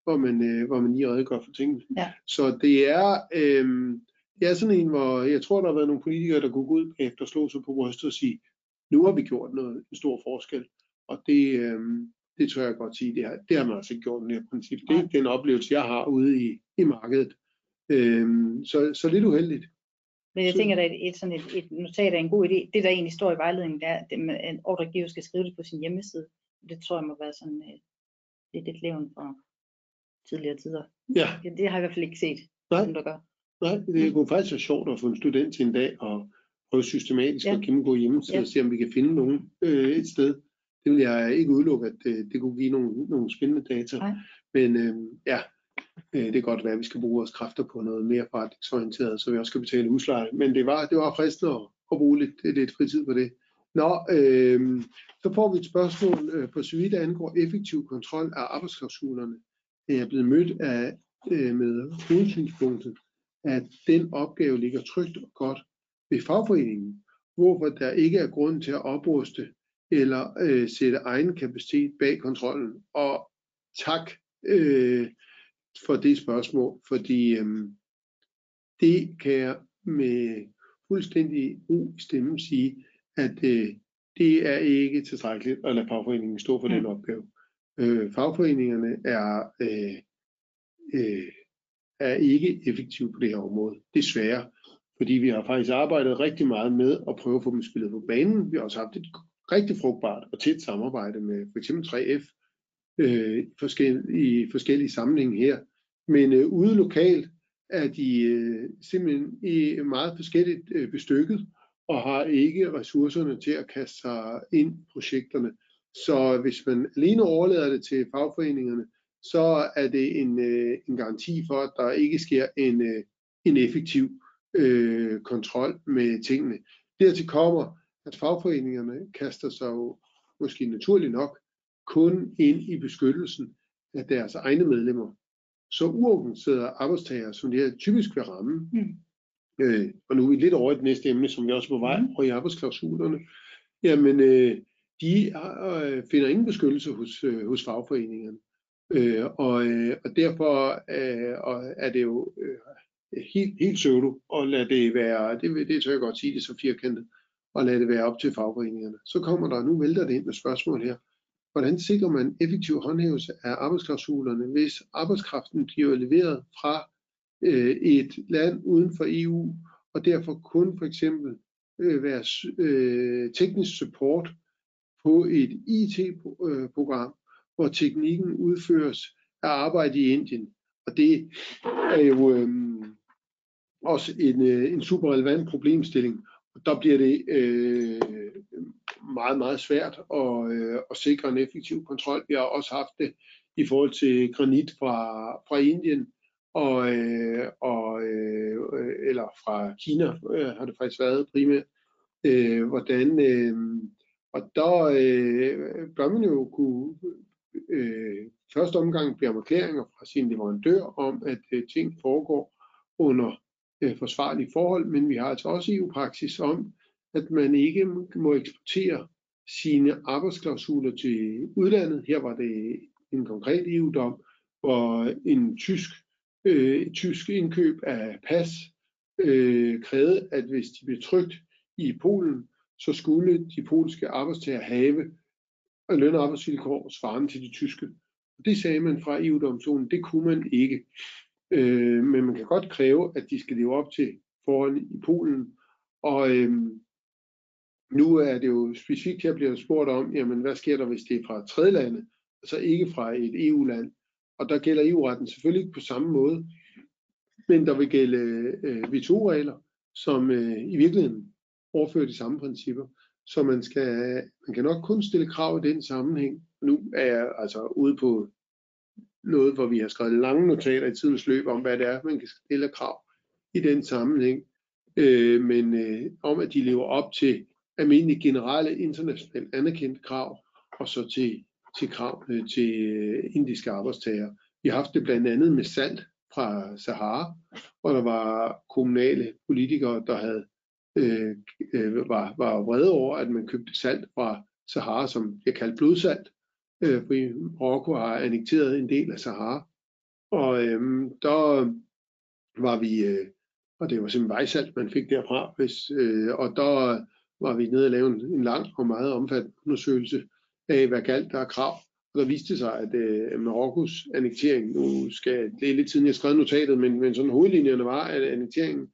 hvor man, øh, hvor man lige redegør for tingene. Ja. Så det er, øh, det er sådan en, hvor jeg tror, der har været nogle politikere, der kunne gå ud efter og slå sig på brystet og sige, nu har vi gjort noget, en stor forskel. Og det, øh, det tror jeg godt sige, det har, det har man altså ikke gjort i det her princip. Det er den oplevelse, jeg har ude i, i markedet. Øh, så, så lidt uheldigt. Men jeg tænker, at et, sådan et, et notat er en god idé. Det, der egentlig står i vejledningen, det er, at en ordregiver skal skrive det på sin hjemmeside. Det tror jeg må være sådan øh, lidt et levn for, tidligere tider. Ja. Det, har jeg i hvert fald ikke set, Nej. som der gør. Nej, det mm. kunne faktisk være sjovt at få en student til en dag og prøve systematisk ja. at gennemgå hjemmesiden ja. og se, om vi kan finde nogen øh, et sted. Det vil jeg ikke udelukke, at øh, det kunne give nogle, nogle spændende data. Nej. Men øh, ja, Øh, det kan godt være, at vi skal bruge vores kræfter på noget mere forretningsorienteret, så vi også skal betale husleje. Men det var, det var fristende at, at bruge lidt, lidt fritid på det. Nå, øh, så får vi et spørgsmål øh, på så vidt angår effektiv kontrol af arbejdsklausulerne er blevet mødt af, øh, med hovedsynspunktet, at den opgave ligger trygt og godt ved fagforeningen, hvorfor der ikke er grund til at opruste eller øh, sætte egen kapacitet bag kontrollen. Og tak øh, for det spørgsmål, fordi øh, det kan jeg med fuldstændig ro i stemmen sige, at øh, det er ikke tilstrækkeligt at lade fagforeningen stå for mm. den opgave. Øh, fagforeningerne er, øh, øh, er ikke effektive på det her område, desværre. Fordi vi har faktisk arbejdet rigtig meget med at prøve at få dem spillet på banen. Vi har også haft et rigtig frugtbart og tæt samarbejde med f.eks. 3F øh, i, forskellige, i forskellige sammenhænge her. Men øh, ude lokalt er de øh, simpelthen i meget forskelligt øh, bestykket og har ikke ressourcerne til at kaste sig ind i projekterne. Så hvis man alene overlader det til fagforeningerne, så er det en, øh, en garanti for, at der ikke sker en, øh, en effektiv øh, kontrol med tingene. Dertil kommer, at fagforeningerne kaster sig jo måske naturligt nok kun ind i beskyttelsen af deres egne medlemmer. Så uorganiserede arbejdstagere, som de her typisk vil ramme, mm. øh, og nu er vi lidt over i det næste emne, som vi også er på vej, mm. og i arbejdsklausulerne, jamen øh, de øh, finder ingen beskyttelse hos, øh, hos fagforeningerne. Øh, og, øh, og derfor øh, og er det jo øh, helt, helt søvdu at lade det være, det, det tør jeg godt sige det så firkantet, og lade det være op til fagforeningerne. Så kommer der, nu vælter det ind med spørgsmål her, hvordan sikrer man effektiv håndhævelse af arbejdsklausulerne, hvis arbejdskraften bliver leveret fra øh, et land uden for EU, og derfor kun for eksempel øh, være øh, teknisk support på et IT-program, hvor teknikken udføres af arbejde i Indien. Og det er jo øh, også en, øh, en super relevant problemstilling. Der bliver det øh, meget, meget svært at, øh, at sikre en effektiv kontrol. Vi har også haft det i forhold til granit fra, fra Indien, og, øh, og, øh, eller fra Kina øh, har det faktisk været primært. Øh, hvordan, øh, og der øh, bør man jo kunne øh, første omgang bede om erklæringer fra sin leverandør om, at øh, ting foregår under øh, forsvarlige forhold, men vi har altså også EU-praksis om, at man ikke må eksportere sine arbejdsklausuler til udlandet. Her var det en konkret EU-dom, hvor en tysk, øh, tysk indkøb af pas øh, krævede, at hvis de blev trygt i Polen, så skulle de polske arbejdstager have løn- og arbejdsvilkår svarende til de tyske. Det sagde man fra EU-domstolen, det kunne man ikke. Øh, men man kan godt kræve, at de skal leve op til forhold i Polen. Og øh, nu er det jo specifikt, her bliver spurgt om, jamen hvad sker der, hvis det er fra tredje lande, altså ikke fra et EU-land. Og der gælder EU-retten selvfølgelig ikke på samme måde, men der vil gælde øh, VTO-regler, som øh, i virkeligheden overfører de samme principper. Så man, skal, man kan nok kun stille krav i den sammenhæng. Nu er jeg altså ude på noget, hvor vi har skrevet lange notater i tidens løb om, hvad det er, man kan stille krav i den sammenhæng. Øh, men øh, om, at de lever op til almindelige generelle internationalt anerkendte krav, og så til, til krav øh, til øh, indiske arbejdstager. Vi har haft det blandt andet med salt fra Sahara, hvor der var kommunale politikere, der havde øh, øh var, var vrede over, at man købte salt fra Sahara, som jeg kaldte blodsalt, øh, fordi Marokko har annekteret en del af Sahara. Og øhm, der var vi, øh, og det var simpelthen vejsalt, man fik derfra, hvis, øh, og der var vi nede og lave en, en lang og meget omfattende undersøgelse af, hvad galt der er krav. Og der viste sig, at øh, Marokkos annektering, nu skal det er lidt siden jeg skrev notatet, men, men sådan hovedlinjerne var, at annekteringen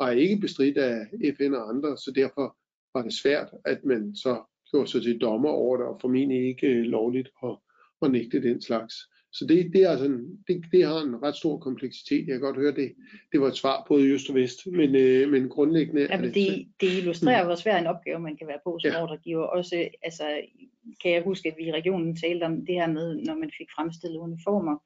var ikke bestridt af FN og andre, så derfor var det svært, at man så gjorde sig til dommer over det, og formentlig ikke øh, lovligt at, at nægte den slags. Så det, det, er altså en, det, det har en ret stor kompleksitet. Jeg kan godt høre, det, det var et svar på i øst og vest, men, øh, men grundlæggende ja, men det, det illustrerer, mm. hvor svær en opgave man kan være på som ja. ordregiver. Også, altså, kan jeg huske, at vi i regionen talte om det her med, når man fik fremstillet uniformer,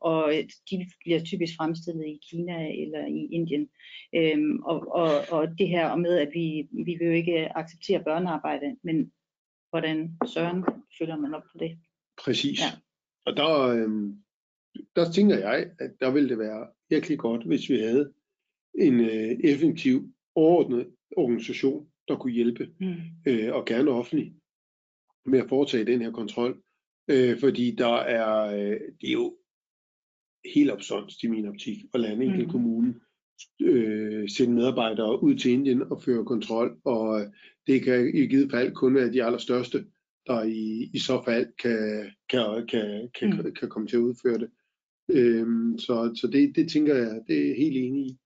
og de bliver typisk fremstillet i Kina eller i Indien. Øhm, og, og, og det her med, at vi, vi vil jo ikke acceptere børnearbejde, men hvordan søren følger man op på det? Præcis. Ja. Og der, øhm, der tænker jeg, at der ville det være virkelig godt, hvis vi havde en øh, effektiv, overordnet organisation, der kunne hjælpe, mm. øh, og gerne offentlig, med at foretage den her kontrol. Øh, fordi der er, øh, det er jo helt opsonst i min optik at lande en mm. kommune, øh, sende medarbejdere ud til Indien og føre kontrol, og det kan i givet fald kun være de allerstørste, der i, i så fald kan, kan, kan, kan, mm. kan komme til at udføre det. Øhm, så så det, det tænker jeg, det er helt enig i.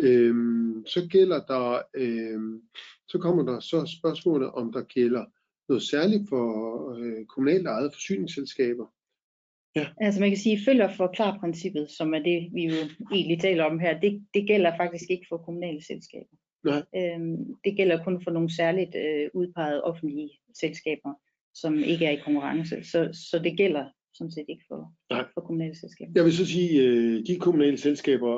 Øhm, så gælder der, øhm, så kommer der så spørgsmålet, om der gælder noget særligt for øh, kommunalt ejede forsyningsselskaber. Ja. Altså man kan sige, følger for klar princippet, som er det, vi jo egentlig taler om her, det, det gælder faktisk ikke for kommunale selskaber. Nej. Øhm, det gælder kun for nogle særligt øh, udpegede offentlige selskaber, som ikke er i konkurrence. Så, så det gælder sådan set ikke for, Nej. for kommunale selskaber. Jeg vil så sige, øh, de kommunale selskaber,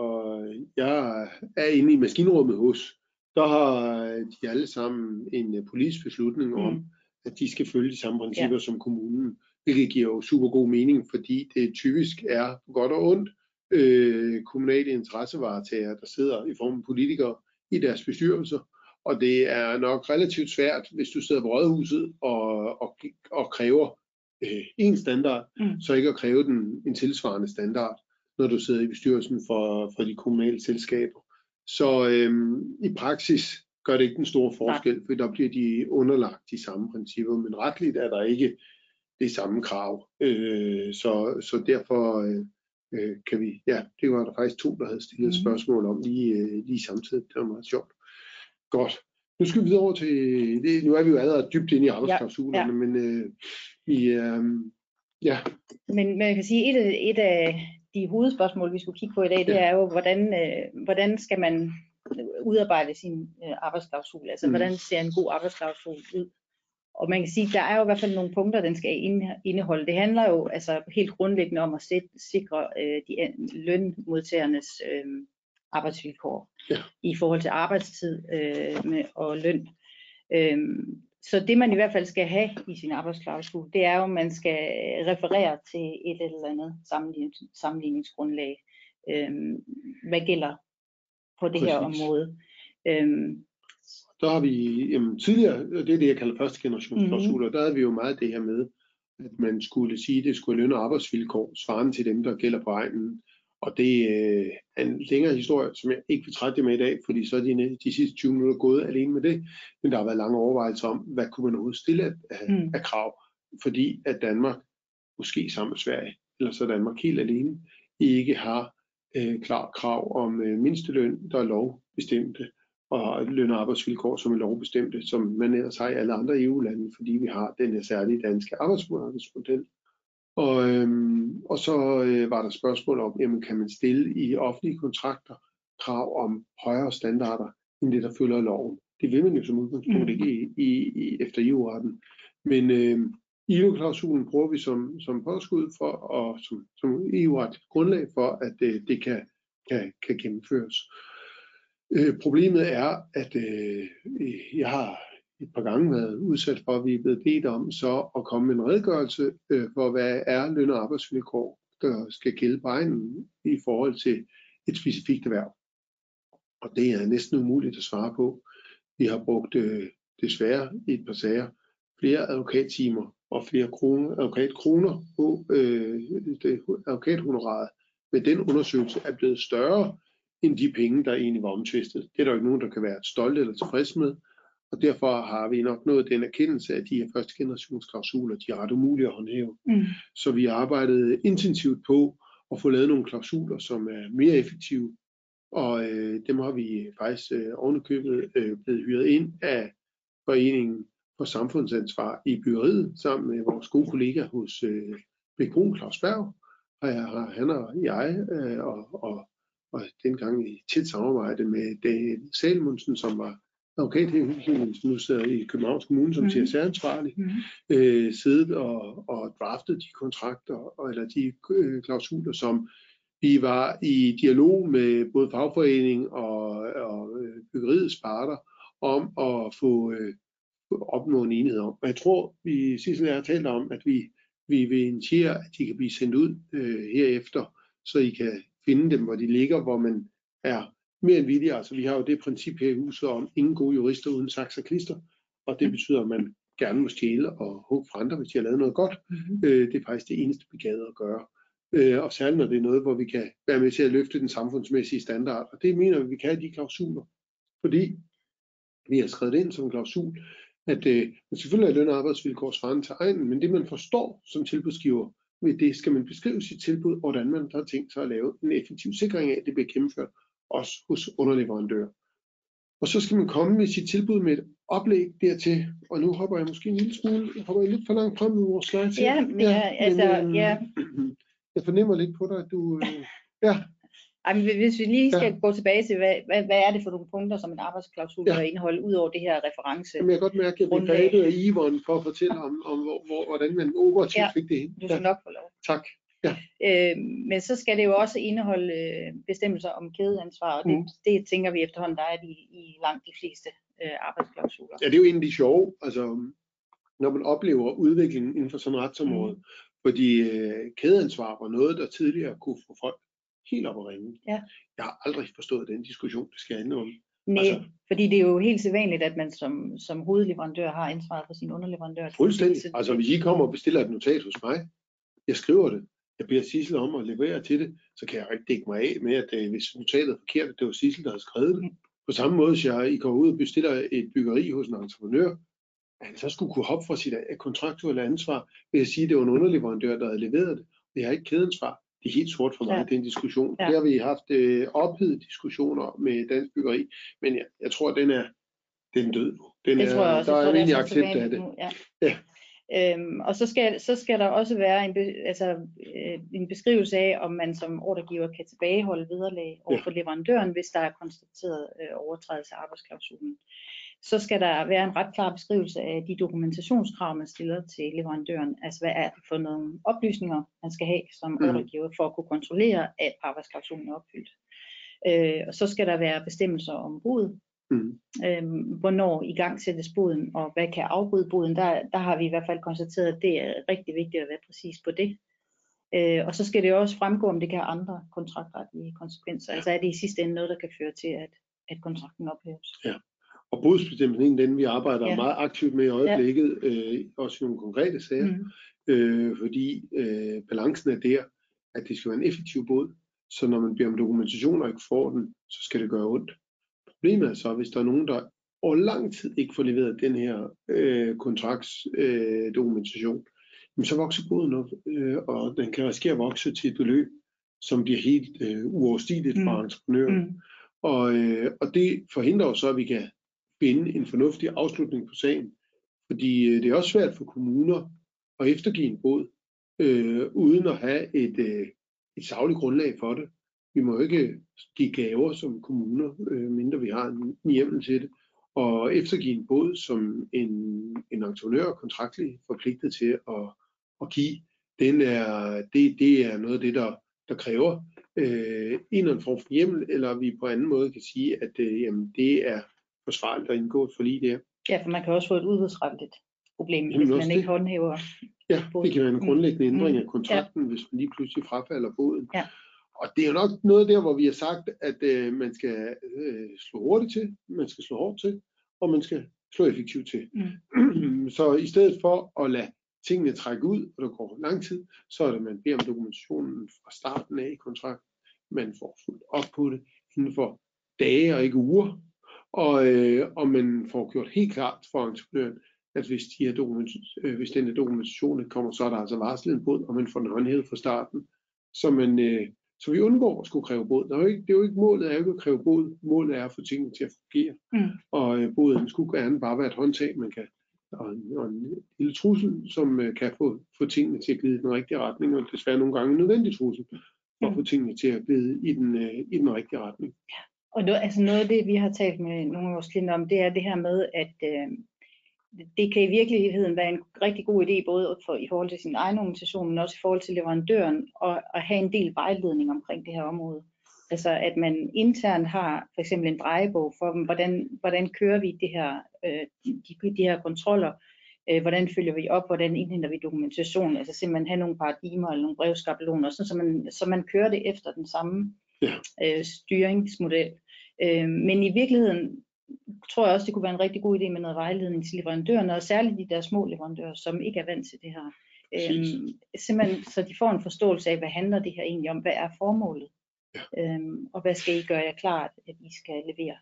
jeg er inde i maskinrummet hos, der har de alle sammen en øh, politisk beslutning om, mm. at de skal følge de samme principper ja. som kommunen, hvilket giver jo super god mening, fordi det typisk er godt og ondt øh, kommunale interessevaretagere, der sidder i form af politikere i deres bestyrelser, og det er nok relativt svært, hvis du sidder på rådhuset og, og, og kræver øh, en standard, mm. så ikke at kræve den en tilsvarende standard, når du sidder i bestyrelsen for, for de kommunale selskaber. Så øhm, i praksis gør det ikke den store forskel, for der bliver de underlagt de samme principper, men retligt er der ikke det samme krav. Øh, så, så derfor øh, øh kan vi, ja, det var der faktisk to, der havde stillet mm. spørgsmål om lige, øh, lige samtidig. Det var meget sjovt. Godt. Nu skal vi videre over til, det, nu er vi jo allerede dybt inde i arbejdsklausulerne, ja, ja. men øh, i, øh, ja. Men man kan sige, et af, et af de hovedspørgsmål, vi skulle kigge på i dag, det ja. er jo, hvordan, øh, hvordan skal man udarbejde sin øh, arbejdsklausul? Altså, mm. hvordan ser en god arbejdsklausul ud? Og man kan sige, der er jo i hvert fald nogle punkter, den skal indeholde. Det handler jo altså helt grundlæggende om at sikre øh, de lønmodtagernes øh, arbejdsvilkår ja. i forhold til arbejdstid øh, med, og løn. Øhm, så det man i hvert fald skal have i sin arbejdsklausul, det er jo, at man skal referere til et eller andet sammenligningsgrundlag. Øhm, hvad gælder på det Præcis. her område. Øhm, der har vi jamen, tidligere, det er det, jeg kalder første generationsklausuler, mm-hmm. der havde vi jo meget det her med, at man skulle sige, at det skulle lønne arbejdsvilkår svarende til dem, der gælder på egnen. Og det øh, er en længere historie, som jeg ikke vil trætte med i dag, fordi så er de, de sidste 20 minutter gået alene med det. Men der har været lange overvejelser om, hvad kunne man overhovedet stille af, mm. af krav, fordi at Danmark, måske sammen med Sverige, eller så Danmark helt alene, ikke har øh, klar krav om øh, mindsteløn, der er lovbestemte, og løn- og arbejdsvilkår, som er lovbestemte, som man ellers har i alle andre EU-lande, fordi vi har den her særlige danske arbejdsmarkedsmodel. Og, øhm, og så øh, var der spørgsmål om, jamen, kan man stille i offentlige kontrakter krav om højere standarder, end det, der følger loven. Det vil man jo som udgangspunkt mm. ikke i, i, i, efter EU-retten. Men øh, EU-klausulen bruger vi som, som påskud for, og som, som EU-ret grundlag for, at øh, det kan, kan, kan gennemføres. Øh, problemet er, at øh, jeg har et par gange været udsat for, at vi er blevet bedt om så at komme med en redegørelse øh, for, hvad er løn- og arbejdsvilkår, der skal gælde på egen i forhold til et specifikt erhverv. Og det er næsten umuligt at svare på. Vi har brugt øh, desværre i et par sager flere advokattimer og flere kroner, advokatkroner på øh, advokathonoraret. Men den undersøgelse er blevet større end de penge, der egentlig var omtvistet. Det er der jo ikke nogen, der kan være stolte eller tilfreds med. Og derfor har vi nok nået den erkendelse, at de her første generationsklausuler, de er ret umulige at håndhæve. Mm. Så vi har arbejdet intensivt på at få lavet nogle klausuler, som er mere effektive. Og øh, dem har vi faktisk øh, ovenikøbet øh, blevet hyret ind af Foreningen for Samfundsansvar i byggeriet, sammen med vores gode kollega hos øh, Brun Claus Berg. Og jeg, han og jeg, øh, og, og, og dengang i tæt samarbejde med David Salmundsen, som var advokathævningen, som nu sidder i Københavns Kommune som mm. CSR-ansvarlig, mm. øh, siddet og, og draftet de kontrakter, og, eller de øh, klausuler, som vi var i dialog med både fagforening og, og øh, byggeriets parter om at få øh, opnå en enighed om. Og jeg tror, vi sidst har talt om, at vi, vi vil initiere, at de kan blive sendt ud øh, herefter, så I kan finde dem, hvor de ligger, hvor man er mere end villige. Altså, vi har jo det princip her i huset om ingen gode jurister uden saks og klister, og det betyder, at man gerne må stjæle og håbe fra andre, hvis de har lavet noget godt. Mm-hmm. Øh, det er faktisk det eneste begavet at gøre. Øh, og særligt når det er noget, hvor vi kan være med til at løfte den samfundsmæssige standard. Og det mener vi, vi kan have de klausuler. Fordi vi har skrevet ind som klausul, at øh, selvfølgelig er løn- og arbejdsvilkår svarende til egen, men det man forstår som tilbudsgiver, ved det skal man beskrive sit tilbud, hvordan man har tænkt sig at lave en effektiv sikring af, at det bliver gennemført, også hos underleverandører. Og så skal man komme med sit tilbud med et oplæg dertil, og nu hopper jeg måske en lille smule, jeg hopper jeg lidt for langt frem i vores slides. Ja, men ja, altså, men, ja. Jeg fornemmer lidt på dig, at du... Øh, ja, Ej, men hvis vi lige skal Ja. gå tilbage til, hvad, hvad, hvad er det for nogle punkter, som en arbejdsklausul Ja. bør indeholde, ud over det her reference? jamen, jeg kan godt mærke, at jeg bliver grebet af Ivon for at fortælle om, om hvor, hvor, hvordan man operativt Ja, fik det ind. Du skal nok få lov. tak. Øh, men så skal det jo også indeholde øh, bestemmelser om kædeansvar, og det, Mm. det tænker vi efterhånden, der er i, i langt de fleste øh, arbejdsklausuler. Ja, det er jo egentlig sjovt, altså, når man oplever udviklingen inden for sådan et retsområde. Mm. Fordi øh, kædeansvar var noget, der tidligere kunne få folk helt op at ringe. Ja. Jeg har aldrig forstået den diskussion, det skal jeg indrømme. Nej, altså- altså, fordi det er jo helt sædvanligt, at man som, som hovedleverandør har ansvaret for sin underleverandør. Fuldstændig. Så- Altså hvis I kommer og bestiller et notat hos mig, jeg skriver det, jeg beder Sissel om at levere til det, så kan jeg ikke dække mig af med, at øh, hvis notatet er forkert, det var Sissel, der havde skrevet det. Mm. På samme måde, hvis jeg I går ud og bestiller et byggeri hos en entreprenør, at han så skulle kunne hoppe fra sit øh, kontraktuelle ansvar ved at sige, at det var en underleverandør, der havde leveret det. Det har ikke kædeansvar. Det er helt sort for mig, Ja. den diskussion. Ja. Der har vi haft øh, ophedede diskussioner med dansk byggeri, men jeg, jeg tror, den er, den er død nu. Den Det er, tror jeg også. der jeg er tror, det så accept af det. nu, Ja. Ja. Øhm, og så skal, så skal der også være en, be, altså, øh, en beskrivelse af, om man som ordregiver kan tilbageholde vederlag over for leverandøren, hvis der er konstateret øh, overtrædelse af arbejdsklausulen. Så skal der være en ret klar beskrivelse af de dokumentationskrav, man stiller til leverandøren. Altså hvad er det for nogle oplysninger, man skal have som Mhm. ordregiver for at kunne kontrollere, at arbejdsklausulen er opfyldt. Øh, og så skal der være bestemmelser om bod, Mm. Øhm, hvornår i gang sættes boden, og hvad kan afbryde boden, der, der har vi i hvert fald konstateret, at det er rigtig vigtigt at være præcis på det. Øh, og så skal det også fremgå, om det kan have andre kontraktretlige konsekvenser. Altså er det i sidste ende noget, der kan føre til, at, at kontrakten ophæves. Og bodsbestemmelsen er en den, vi arbejder Ja. ja. meget aktivt med i øjeblikket, øh, også i nogle konkrete sager, Mm. øh, fordi øh, balancen er der, at det skal være en effektiv bod, så når man beder om dokumentation og ikke får den, så skal det gøre ondt. Problemet er så, hvis der er nogen, der over lang tid ikke får leveret den her øh, kontraktsdokumentation, øh, dokumentation, jamen så vokser boden op, øh, og den kan risikere at vokse til et beløb, som bliver helt øh, uoverstigeligt for Mm. entreprenøren. Mm. Og, øh, og det forhindrer jo så, at vi kan finde en fornuftig afslutning på sagen. Fordi øh, det er også svært for kommuner at eftergive en båd, øh, uden at have et, øh, et sagligt grundlag for det. Vi må jo ikke øh, give gaver som kommuner, øh, mindre vi har en hjemmel til det. Og eftergive en båd, som en, en entreprenør kontraktligt forpligtet til at, at give, den er, det, det er noget af det, der, der kræver øh, en eller anden form for hjemmel, eller vi på anden måde kan sige, at øh, jamen, det er forsvarligt at indgå et forlig der. Ja, for man kan også få et udbudsretligt problem, Jamen, hvis man ikke det. håndhæver. Ja, det kan være en grundlæggende ændring Mm. af kontrakten, hvis man lige pludselig frafalder båden. Ja. Og det er jo nok noget der, hvor vi har sagt, at øh, man skal øh, slå hurtigt til, man skal slå hårdt til, og man skal slå effektivt til. Mm. *clears throat* så i stedet for at lade tingene trække ud, og der går lang tid, så er det, at man beder om dokumentationen fra starten af i kontrakten. Man får fuldt op på det inden for dage og ikke uger, og, øh, og man får gjort helt klart for entreprenøren, at hvis, de her dokument, øh, hvis den her dokumentation ikke kommer, så er der altså varslet en båd, og man får den håndhævet fra starten. Så, man, øh, så vi undgår at skulle kræve båd. Der er jo ikke, det er jo ikke målet er jo ikke at kræve båd. Målet er at få tingene til at fungere. Mm. Og øh, båden skulle gerne bare være et håndtag, man kan, og en, og en lille trussel, som øh, kan få, få tingene til at glide i den rigtige retning, og desværre nogle gange en nødvendig trussel, for at Mm. få tingene til at glide i den, øh, i den rigtige retning. Og noget, altså noget af det, vi har talt med nogle af vores klienter om, det er det her med, at øh, det kan i virkeligheden være en rigtig god idé, både for, i forhold til sin egen organisation, men også i forhold til leverandøren, og at have en del vejledning omkring det her område. Altså at man internt har for eksempel en drejebog for dem, hvordan, hvordan kører vi det her, øh, de, de her kontroller, øh, hvordan følger vi op, hvordan indhenter vi dokumentation, altså simpelthen have nogle paradigmer eller nogle brevskabeloner, sådan, så, man, så man kører det efter den samme. Ja. øh, styringsmodel. Øh, men i virkeligheden tror jeg også, det kunne være en rigtig god idé med noget vejledning til leverandørerne, og særligt de der små leverandører, som ikke er vant til det her. Øhm, simpelthen, så de får en forståelse af, hvad handler det her egentlig om, hvad er formålet, ja. øhm, og hvad skal I gøre jer klart, at I skal levere.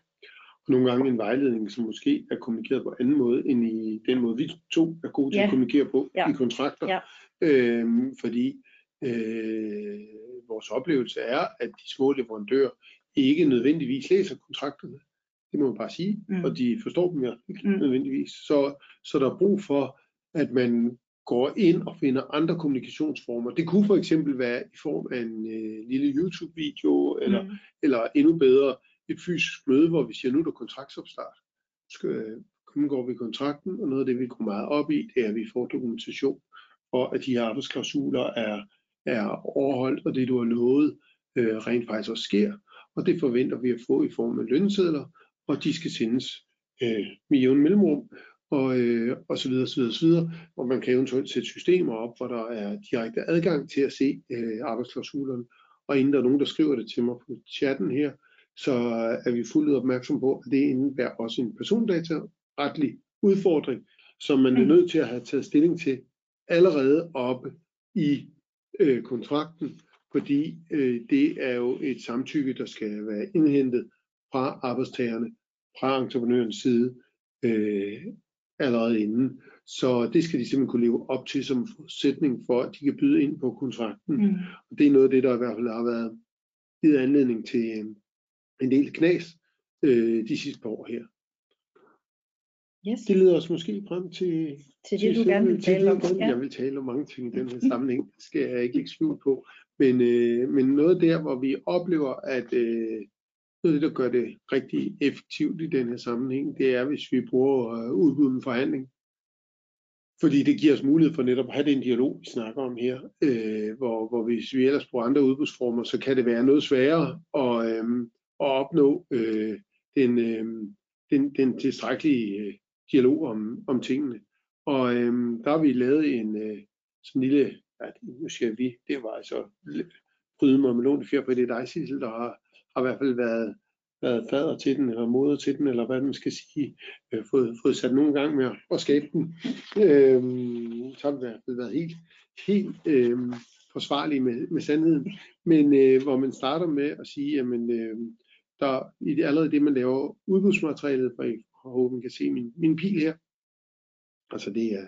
Nogle gange en vejledning, som måske er kommunikeret på anden måde, end i den måde, vi to er gode til ja. at kommunikere på ja. i kontrakter. Ja. Øhm, fordi øh, vores oplevelse er, at de små leverandører ikke nødvendigvis læser kontrakterne. Det må man bare sige, mm. og de forstår dem jo ikke mm. nødvendigvis. Så, så der er brug for, at man går ind og finder andre kommunikationsformer. Det kunne for eksempel være i form af en øh, lille YouTube-video, eller, mm. eller endnu bedre et fysisk møde, hvor vi siger, nu er der kontraktsopstart. Skal, går vi kontrakten, og noget af det, vi går meget op i, det er, at vi får dokumentation for, at de her arbejdsklausuler er, er overholdt, og det, du har lovet, øh, rent faktisk også sker. Og det forventer vi at få i form af lønsedler, og de skal sendes øh, med jævn mellemrum, og, øh, og så videre, så videre, så videre. Og man kan eventuelt sætte systemer op, hvor der er direkte adgang til at se øh, arbejdsklausulerne. Og inden der er nogen, der skriver det til mig på chatten her, så er vi fuldt opmærksom på, at det indebærer også en persondataretlig udfordring, som man er mm. nødt til at have taget stilling til allerede oppe i øh, kontrakten, fordi øh, det er jo et samtykke, der skal være indhentet fra arbejdstagerne, fra entreprenørens side, øh, allerede inden. Så det skal de simpelthen kunne leve op til som forudsætning for, at de kan byde ind på kontrakten. Mm. Og det er noget af det, der i hvert fald har været givet anledning til øh, en del knas øh, de sidste par år her. Yes. Det leder os måske frem til, til det, du gerne vil tale om. Ja. Jeg vil tale om mange ting i den her sammenhæng, det skal jeg ikke lægge skjul på. Men, øh, men noget der, hvor vi oplever, at øh, noget af det, der gør det rigtig effektivt i den her sammenhæng, det er, hvis vi bruger øh, udbud med forhandling. Fordi det giver os mulighed for netop at have den dialog, vi snakker om her, øh, hvor, hvor hvis vi ellers bruger andre udbudsformer, så kan det være noget sværere at, øh, at opnå øh, den, øh, den, den tilstrækkelige øh, dialog om, om tingene. Og øhm, der har vi lavet en øh, sådan lille, ja, nu siger vi, det var altså bryde mig med lånt fjer på det dig, Sissel, der har har i hvert fald været, været fader til den, eller moder til den, eller hvad man skal sige, øh, fået, fået sat nogle gange med at skabe den. Øh, så har det i hvert fald været helt, helt øh, forsvarlige med, med sandheden. Men øh, hvor man starter med at sige, jamen, øh, der i det, allerede det, man laver udbudsmaterialet, for jeg håber, man kan se min, min pil her, altså det er,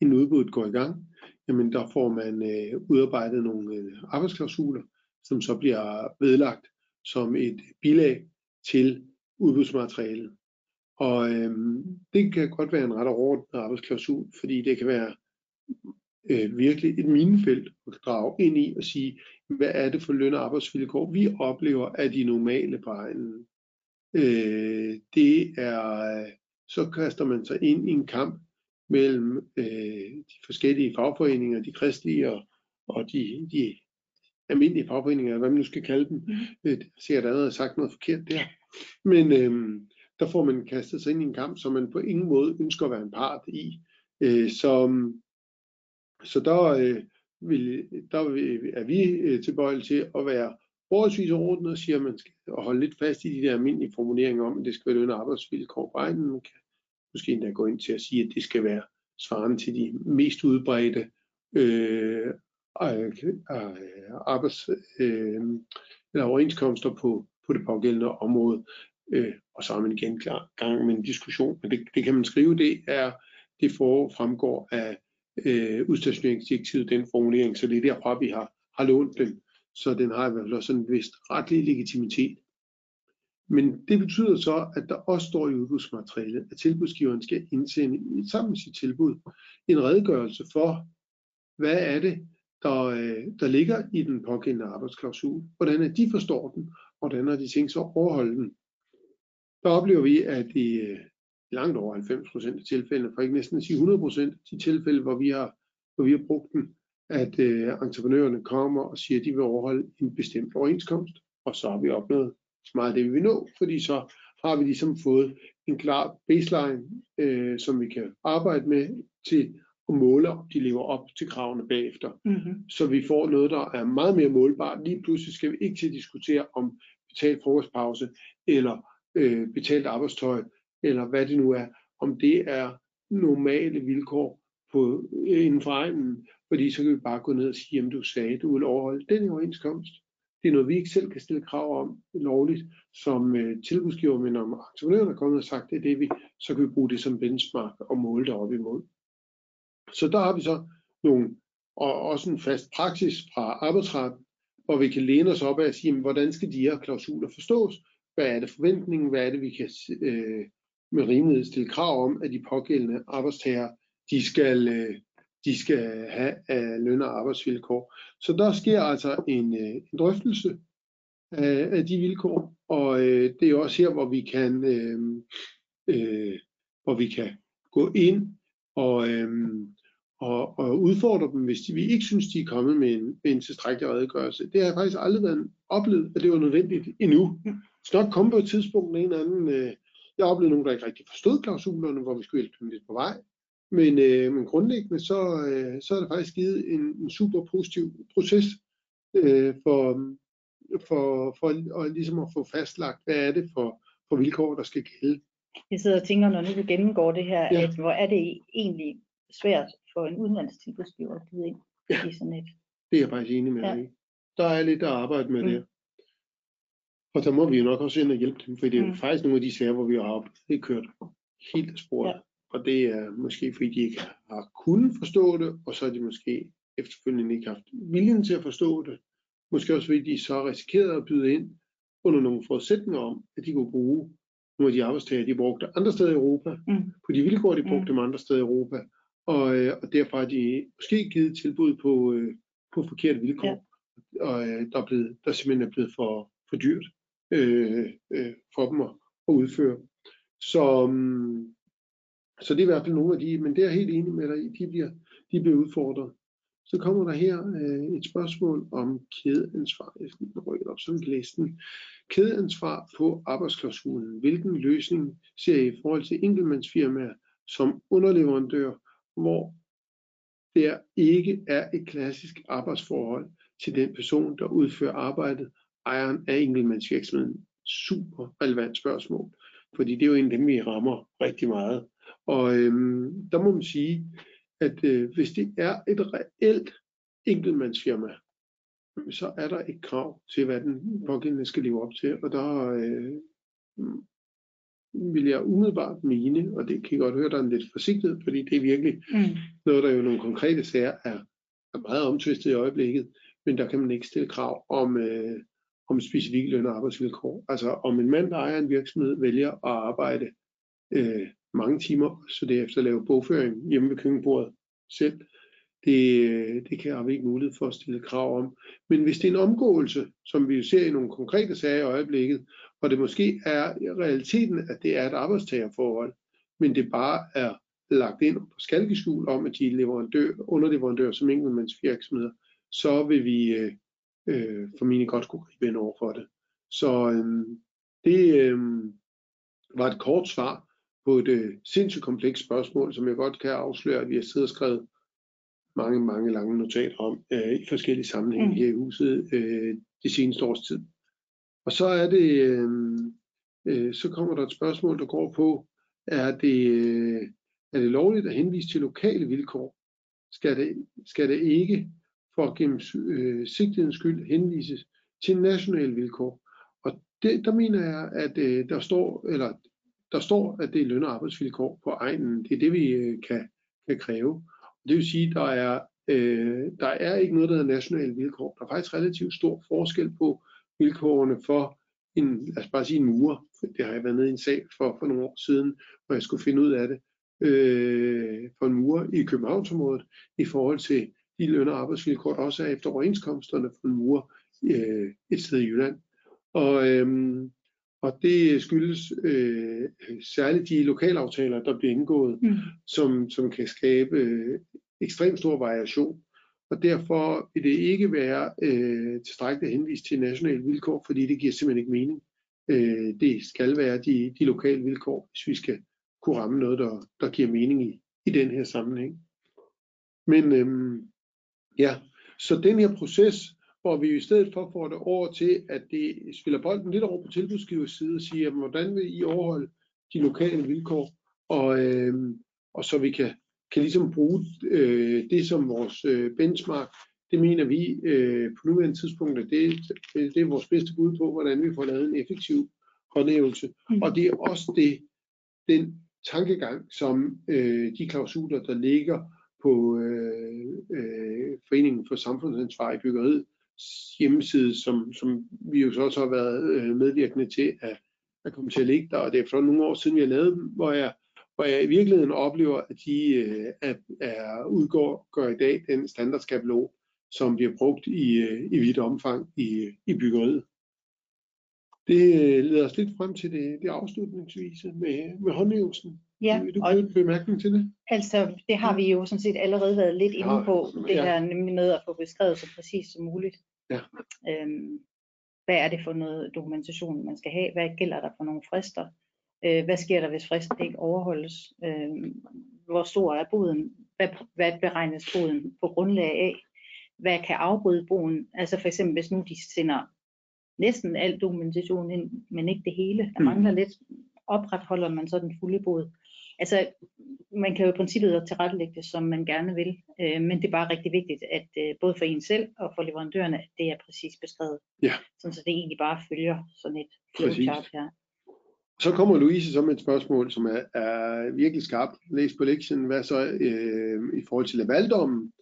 en udbud går i gang, jamen der får man øh, udarbejdet nogle øh, arbejdsklausuler, som så bliver vedlagt som et bilag til udbudsmaterialet. Og øh, det kan godt være en ret overordnet arbejdsklausul, fordi det kan være øh, virkelig et minefelt at drage ind i og sige, hvad er det for løn- og arbejdsvilkår, vi oplever af de normale på egnen. Øh, det er, så kaster man sig ind i en kamp mellem øh, de forskellige fagforeninger, de kristelige og, og de, de almindelige fagforeninger, hvad man nu skal kalde dem. Mm. Øh, sikkert allerede sagt noget forkert der. Men øh, der får man kastet sig ind i en kamp, som man på ingen måde ønsker at være en part i. Øh, så, så der, øh, vil, der er vi øh, tilbøjelige til at være forholdsvis ordnet og siger, at man skal holde lidt fast i de der almindelige formuleringer om, at det skal være løn- og arbejdsvilkår på egen. Man kan måske endda gå ind til at sige, at det skal være svarende til de mest udbredte øh, øh arbejds, øh, eller overenskomster på, på det pågældende område. Øh, og så er man igen klar gang med en diskussion, men det, det kan man skrive, det er det for, fremgår af øh, udstationeringsdirektivet, den formulering, så det er derfra, vi har, har lånt den, så den har i hvert fald også en vist retlig legitimitet. Men det betyder så, at der også står i udbudsmaterialet, at tilbudsgiveren skal indsende sammen med sit tilbud en redegørelse for, hvad er det, der, øh, der ligger i den pågældende arbejdsklausul. Hvordan er de forstår den, og hvordan har de tænkt sig at overholde den. Der oplever vi, at i øh, langt over 90% af tilfældene, for ikke næsten at sige 100% af de tilfælde, hvor vi har, hvor vi har brugt den, at øh, entreprenørerne kommer og siger, at de vil overholde en bestemt overenskomst, og så har vi opnået så meget af det, vi vil nå, fordi så har vi ligesom fået en klar baseline, øh, som vi kan arbejde med til og måle, om de lever op til kravene bagefter. Mm-hmm. Så vi får noget, der er meget mere målbart. Lige pludselig skal vi ikke til at diskutere om betalt frokostpause, eller øh, betalt arbejdstøj, eller hvad det nu er. Om det er normale vilkår på, øh, inden for egnen, fordi så kan vi bare gå ned og sige, at du sagde, du vil overholde den overenskomst. Det er noget, vi ikke selv kan stille krav om lovligt, som øh, tilbudsgiver, men om aktionærerne er kommet og sagt, det er det vi, så kan vi bruge det som benchmark og måle det op imod. Så der har vi så nogle, og også en fast praksis fra arbejdsretten, hvor vi kan læne os op af at sige, jamen, hvordan skal de her klausuler forstås? Hvad er det forventningen? Hvad er det, vi kan øh, med rimelighed stille krav om, at de pågældende arbejdstager, de skal, øh, de skal have af løn- og arbejdsvilkår. Så der sker altså en, øh, en drøftelse af, af de vilkår, og øh, det er også her, hvor vi kan, øh, øh, hvor vi kan gå ind og, øh, og, og udfordre dem, hvis de, vi ikke synes, de er kommet med en, med en tilstrækkelig redegørelse. Det har faktisk aldrig været oplevet, at det var nødvendigt endnu. Så nok komme på et tidspunkt med en anden. Øh, jeg oplevede nogen, der ikke rigtig forstod klausulerne, hvor vi skulle hjælpe dem lidt på vej. Men, øh, men grundlæggende så, øh, så er det faktisk givet en, en super positiv proces øh, for, for, for at, ligesom at få fastlagt, hvad er det for, for vilkår, der skal gælde. Jeg sidder og tænker, når nu du gennemgår det her, ja. at hvor er det egentlig svært for en udenlandsk tilbudsgiver at byde ind ja. i sådan et. Det er jeg faktisk enig med ja. dig Der er lidt at arbejde med mm. det. Og der må vi jo nok også ind og hjælpe dem, for det er mm. faktisk nogle af de sager, hvor vi har det kørt helt sporet. Ja. Og det er måske fordi de ikke har kunnet forstå det, og så har de måske efterfølgende ikke haft viljen til at forstå det. Måske også fordi de så risikerede at byde ind under nogle forudsætninger om, at de kunne bruge nogle af de arbejdstager, de brugte andre steder i Europa, mm. på de vilkår, de brugte mm. dem andre steder i Europa, og, øh, og derfor har de måske givet tilbud på, øh, på forkerte vilkår, ja. og øh, der, er blevet, der simpelthen er blevet for, for dyrt øh, øh, for dem at, at udføre. Så, um, så det er i hvert fald nogle af de, men det er jeg helt enig med dig i, de bliver, de bliver udfordret. Så kommer der her øh, et spørgsmål om kædeansvar. Jeg skal rykke op sådan den. Kædeansvar på arbejdsklausulen. Hvilken løsning ser I i forhold til enkeltmandsfirmaer som underleverandør, hvor der ikke er et klassisk arbejdsforhold til den person, der udfører arbejdet, ejeren af enkeltmandsvirksomheden? Super relevant spørgsmål, fordi det er jo en af dem, vi rammer rigtig meget. Og øhm, der må man sige, at øh, hvis det er et reelt enkeltmandsfirma, så er der et krav til, hvad den pågældende skal leve op til. Og der øh, vil jeg umiddelbart mene, og det kan jeg godt høre, der er en lidt forsigtighed, fordi det er virkelig mm. noget, der jo nogle konkrete sager er, er meget omtvistet i øjeblikket, men der kan man ikke stille krav om, øh, om specifikke løn- og arbejdsvilkår. Altså om en mand, der ejer en virksomhed, vælger at arbejde øh, mange timer, så derefter lave bogføring hjemme ved køkkenbordet selv, det, det kan vi ikke mulighed for at stille krav om. Men hvis det er en omgåelse, som vi jo ser i nogle konkrete sager i øjeblikket, og det måske er i realiteten, at det er et arbejdstagerforhold, men det bare er lagt ind på skalkeskjul om, at de er leverandør, underleverandør som enkeltmandsvirksomheder, så vil vi øh, øh, formentlig godt kunne gribe ind over for det. Så øh, det øh, var et kort svar på et øh, sindssygt komplekst spørgsmål, som jeg godt kan afsløre, at vi har siddet og skrevet mange, mange lange notater om øh, i forskellige sammenhænge mm. her i huset øh, de seneste års tid. Og så er det, øh, øh, så kommer der et spørgsmål, der går på, er det, øh, er det lovligt at henvise til lokale vilkår? Skal det, skal det ikke for gennem øh, skyld henvises til nationale vilkår? Og det, der mener jeg, at øh, der står, eller der står, at det er løn- og arbejdsvilkår på egnen. Det er det, vi øh, kan, kan kræve. Det vil sige, at der er, øh, der er ikke noget, der hedder nationale vilkår. Der er faktisk relativt stor forskel på vilkårene for en, lad os bare sige en murer. Det har jeg været nede i en sag for, for nogle år siden, hvor jeg skulle finde ud af det. Øh, for en murer i Københavnsområdet i forhold til de løn- og arbejdsvilkår, der også er efter overenskomsterne for en murer øh, et sted i Jylland. Og, øhm, og det skyldes øh, særligt de lokalaftaler, der bliver indgået, mm. som, som kan skabe øh, ekstremt stor variation. Og derfor vil det ikke være øh, tilstrækkeligt at henvise til nationale vilkår, fordi det giver simpelthen ikke mening. Øh, det skal være de, de lokale vilkår, hvis vi skal kunne ramme noget, der, der giver mening i, i den her sammenhæng. Men øh, ja, så den her proces hvor vi i stedet for får det over til, at det spiller bolden lidt over på tilbudsgivers side og siger, hvordan vil I overholde de lokale vilkår, og, øh, og så vi kan kan ligesom bruge øh, det som vores øh, benchmark. Det mener vi øh, på nuværende tidspunkt, at det, det, det er vores bedste bud på, hvordan vi får lavet en effektiv håndhævelse. Mm. Og det er også det, den tankegang, som øh, de klausuler, der ligger på øh, øh, Foreningen for Samfundsansvar i byggeriet hjemmeside, som, som vi jo så også har været øh, medvirkende til at, at komme til at ligge der. Og det er for nogle år siden, vi har lavet hvor jeg, hvor jeg i virkeligheden oplever, at de at, øh, er, udgår gør i dag den standardskabelon, som bliver brugt i, øh, i vidt omfang i, i byggeriet. Det leder os lidt frem til det, det afslutningsvise med, med håndhævelsen. Ja, Vil du og en bemærkning til det? Altså, det har vi jo sådan set allerede været lidt inde ja, på, det ja. her nemlig med at få beskrevet så præcist som muligt. Ja. Øhm, hvad er det for noget dokumentation, man skal have? Hvad gælder der for nogle frister? Øh, hvad sker der, hvis fristen ikke overholdes? Øh, hvor stor er boden? Hvad, hvad beregnes boden på grundlag af? Hvad kan afbryde boden? Altså for eksempel, hvis nu de sender næsten al dokumentation ind, men ikke det hele. Der mm. mangler lidt. Opretholder man så den fulde bod? Altså, man kan jo i princippet tilrettelægge det, som man gerne vil, øh, men det er bare rigtig vigtigt, at øh, både for en selv og for leverandørerne, at det er præcis beskrevet. Ja. Sådan, så det egentlig bare følger sådan et flowchart her. Så kommer Louise som et spørgsmål, som er, er virkelig skarpt. Læs på lektien. Hvad så øh, i forhold til Lavaldommen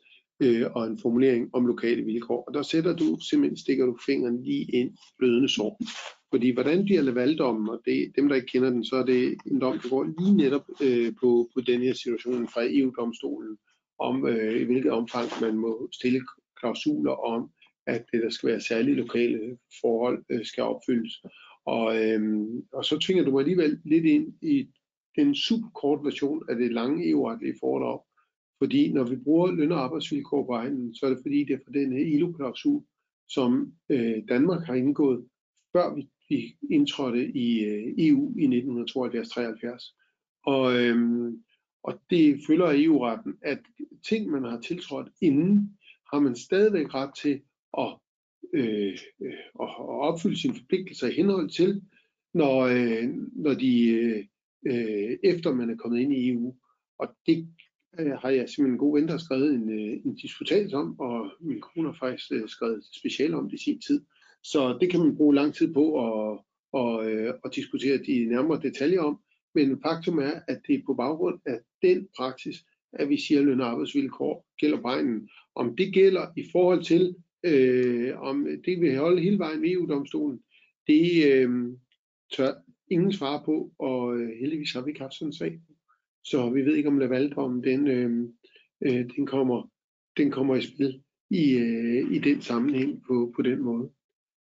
øh, og en formulering om lokale vilkår? Og der sætter du simpelthen, stikker du fingeren lige ind i blødende sår. Fordi hvordan bliver Lavaldommen, og det, dem der ikke kender den, så er det en dom, der går lige netop øh, på, på den her situation fra EU-domstolen, om øh, i hvilket omfang man må stille klausuler om, at det, der skal være særlige lokale forhold, øh, skal opfyldes. Og, øh, og så tvinger du mig alligevel lidt ind i den subkort version af det lange EU-retlige foredrag. Fordi når vi bruger løn- og arbejdsvilkår på egnen, så er det fordi, det er for den her ILO-klausul, som øh, Danmark har indgået, før vi vi indtrådte i øh, EU i 1972-73. Og, øhm, og det følger af EU-retten, at ting, man har tiltrådt inden, har man stadigvæk ret til at, øh, øh at opfylde sine forpligtelser i henhold til, når, øh, når de øh, øh efter man er kommet ind i EU. Og det øh, har jeg simpelthen en god ven, der har skrevet en, øh, en disputat om, og min kone har faktisk øh, skrevet special om det i sin tid. Så det kan man bruge lang tid på at, at, øh, at diskutere de nærmere detaljer om. Men faktum er, at det er på baggrund af den praksis, at vi siger, at løn og arbejdsvilkår gælder på. Om det gælder i forhold til, øh, om det vil holde hele vejen ved EU-domstolen, det øh, tør ingen svare på, og øh, heldigvis har vi ikke haft sådan en sag. Så vi ved ikke, om Lavaldommen den, øh, øh, den, kommer, den kommer i spil i, øh, i den sammenhæng på, på den måde.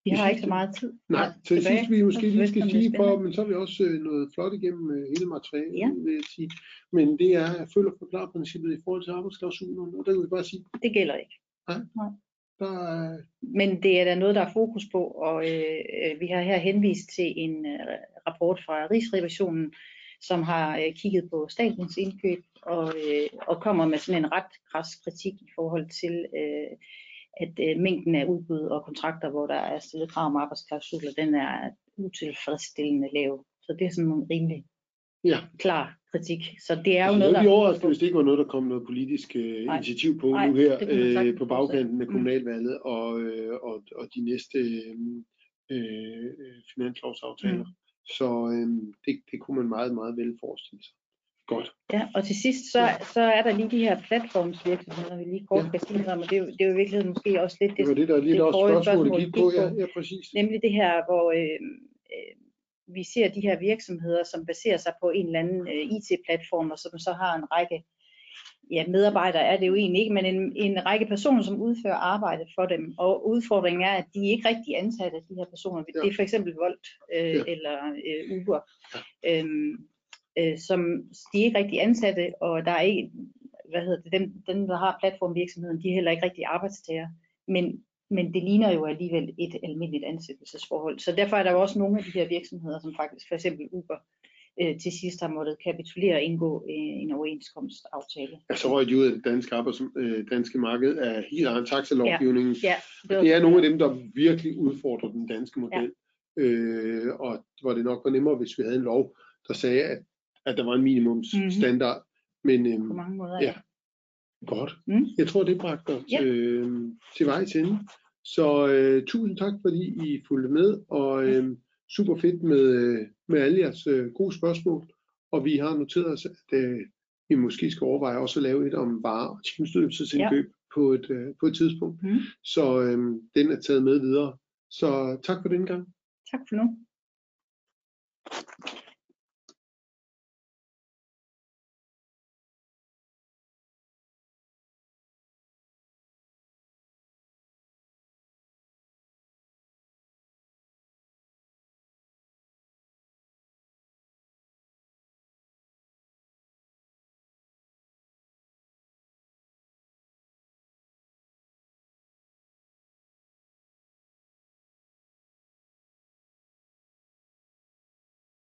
Vi har ikke så meget tid. Nej, til sidst vi måske lige skal sige for, men så har vi også øh, noget flot igennem øh, hele materialet, ja. vil jeg sige. Men det er at følge forklare princippet i forhold til arbejdsklausulerne, og der kan vi bare sige. Det gælder ikke. Nej. Nej. Der er... Men det er der noget, der er fokus på, og øh, øh, vi har her henvist til en øh, rapport fra Rigsrevisionen, som har øh, kigget på statens indkøb og, øh, og kommer med sådan en ret kras kritik i forhold til øh, at øh, mængden af udbud og kontrakter, hvor der er stillet krav om arbejdsklausuler, den er utilfredsstillende lav. Så det er sådan en rimelig ja. klar kritik. Så det er jo altså, noget, der... Vi overrasket, hvis det ikke var noget, der kom noget politisk øh, Nej. initiativ på Nej, nu her øh, på bagkanten af mm. kommunalvalget mm. og, øh, og, og de næste øh, øh, finanslovsaftaler. Mm. Så øh, det, det kunne man meget, meget vel forestille sig. Godt. Ja, og til sidst, så, så er der lige de her platformsvirksomheder, vi lige kort ja. kan sige om, og det er, jo, det er jo i virkeligheden måske også lidt det, det, var det der lige det også spørgsmål, spørgsmål gik på. Ja, ja, præcis. Nemlig det her, hvor øh, øh, vi ser de her virksomheder, som baserer sig på en eller anden øh, IT-platform, og som så har en række ja, medarbejdere er det jo egentlig ikke, men en, en række personer, som udfører arbejde for dem. Og udfordringen er, at de er ikke rigtig ansatte, de her personer. Ja. Det er for eksempel Volt øh, ja. eller øh, Uber. Ja. Øhm, øh, som de er ikke rigtig ansatte, og der er ikke, hvad hedder det, dem, dem der har platformvirksomheden, de er heller ikke rigtig arbejdstager. Men, men det ligner jo alligevel et almindeligt ansættelsesforhold. Så derfor er der jo også nogle af de her virksomheder, som faktisk for eksempel Uber, øh, til sidst har måttet kapitulere og indgå øh, en overenskomstaftale. Ja, så røg de ud af det danske, arbejds, øh, danske marked af helt egen taxalovgivningen. Ja, ja, det, det er nogle af dem, der virkelig udfordrer den danske model. Ja. Øh, og hvor det nok var nemmere, hvis vi havde en lov, der sagde, at at der var en minimumsstandard, Men øhm, på mange måder. ja. godt. Mm. Jeg tror, det bragte os Ja. øh, til vej til ende. Så øh, tusind tak, fordi I fulgte med, og øh, super fedt med, øh, med alle jeres øh, gode spørgsmål. Og vi har noteret os, at øh, vi måske skal overveje også at lave et om varer og tjenestydelsesindkøb ja. på, et, øh, på et tidspunkt. Mm. Så øh, den er taget med videre. Så tak for den gang. Tak for nu.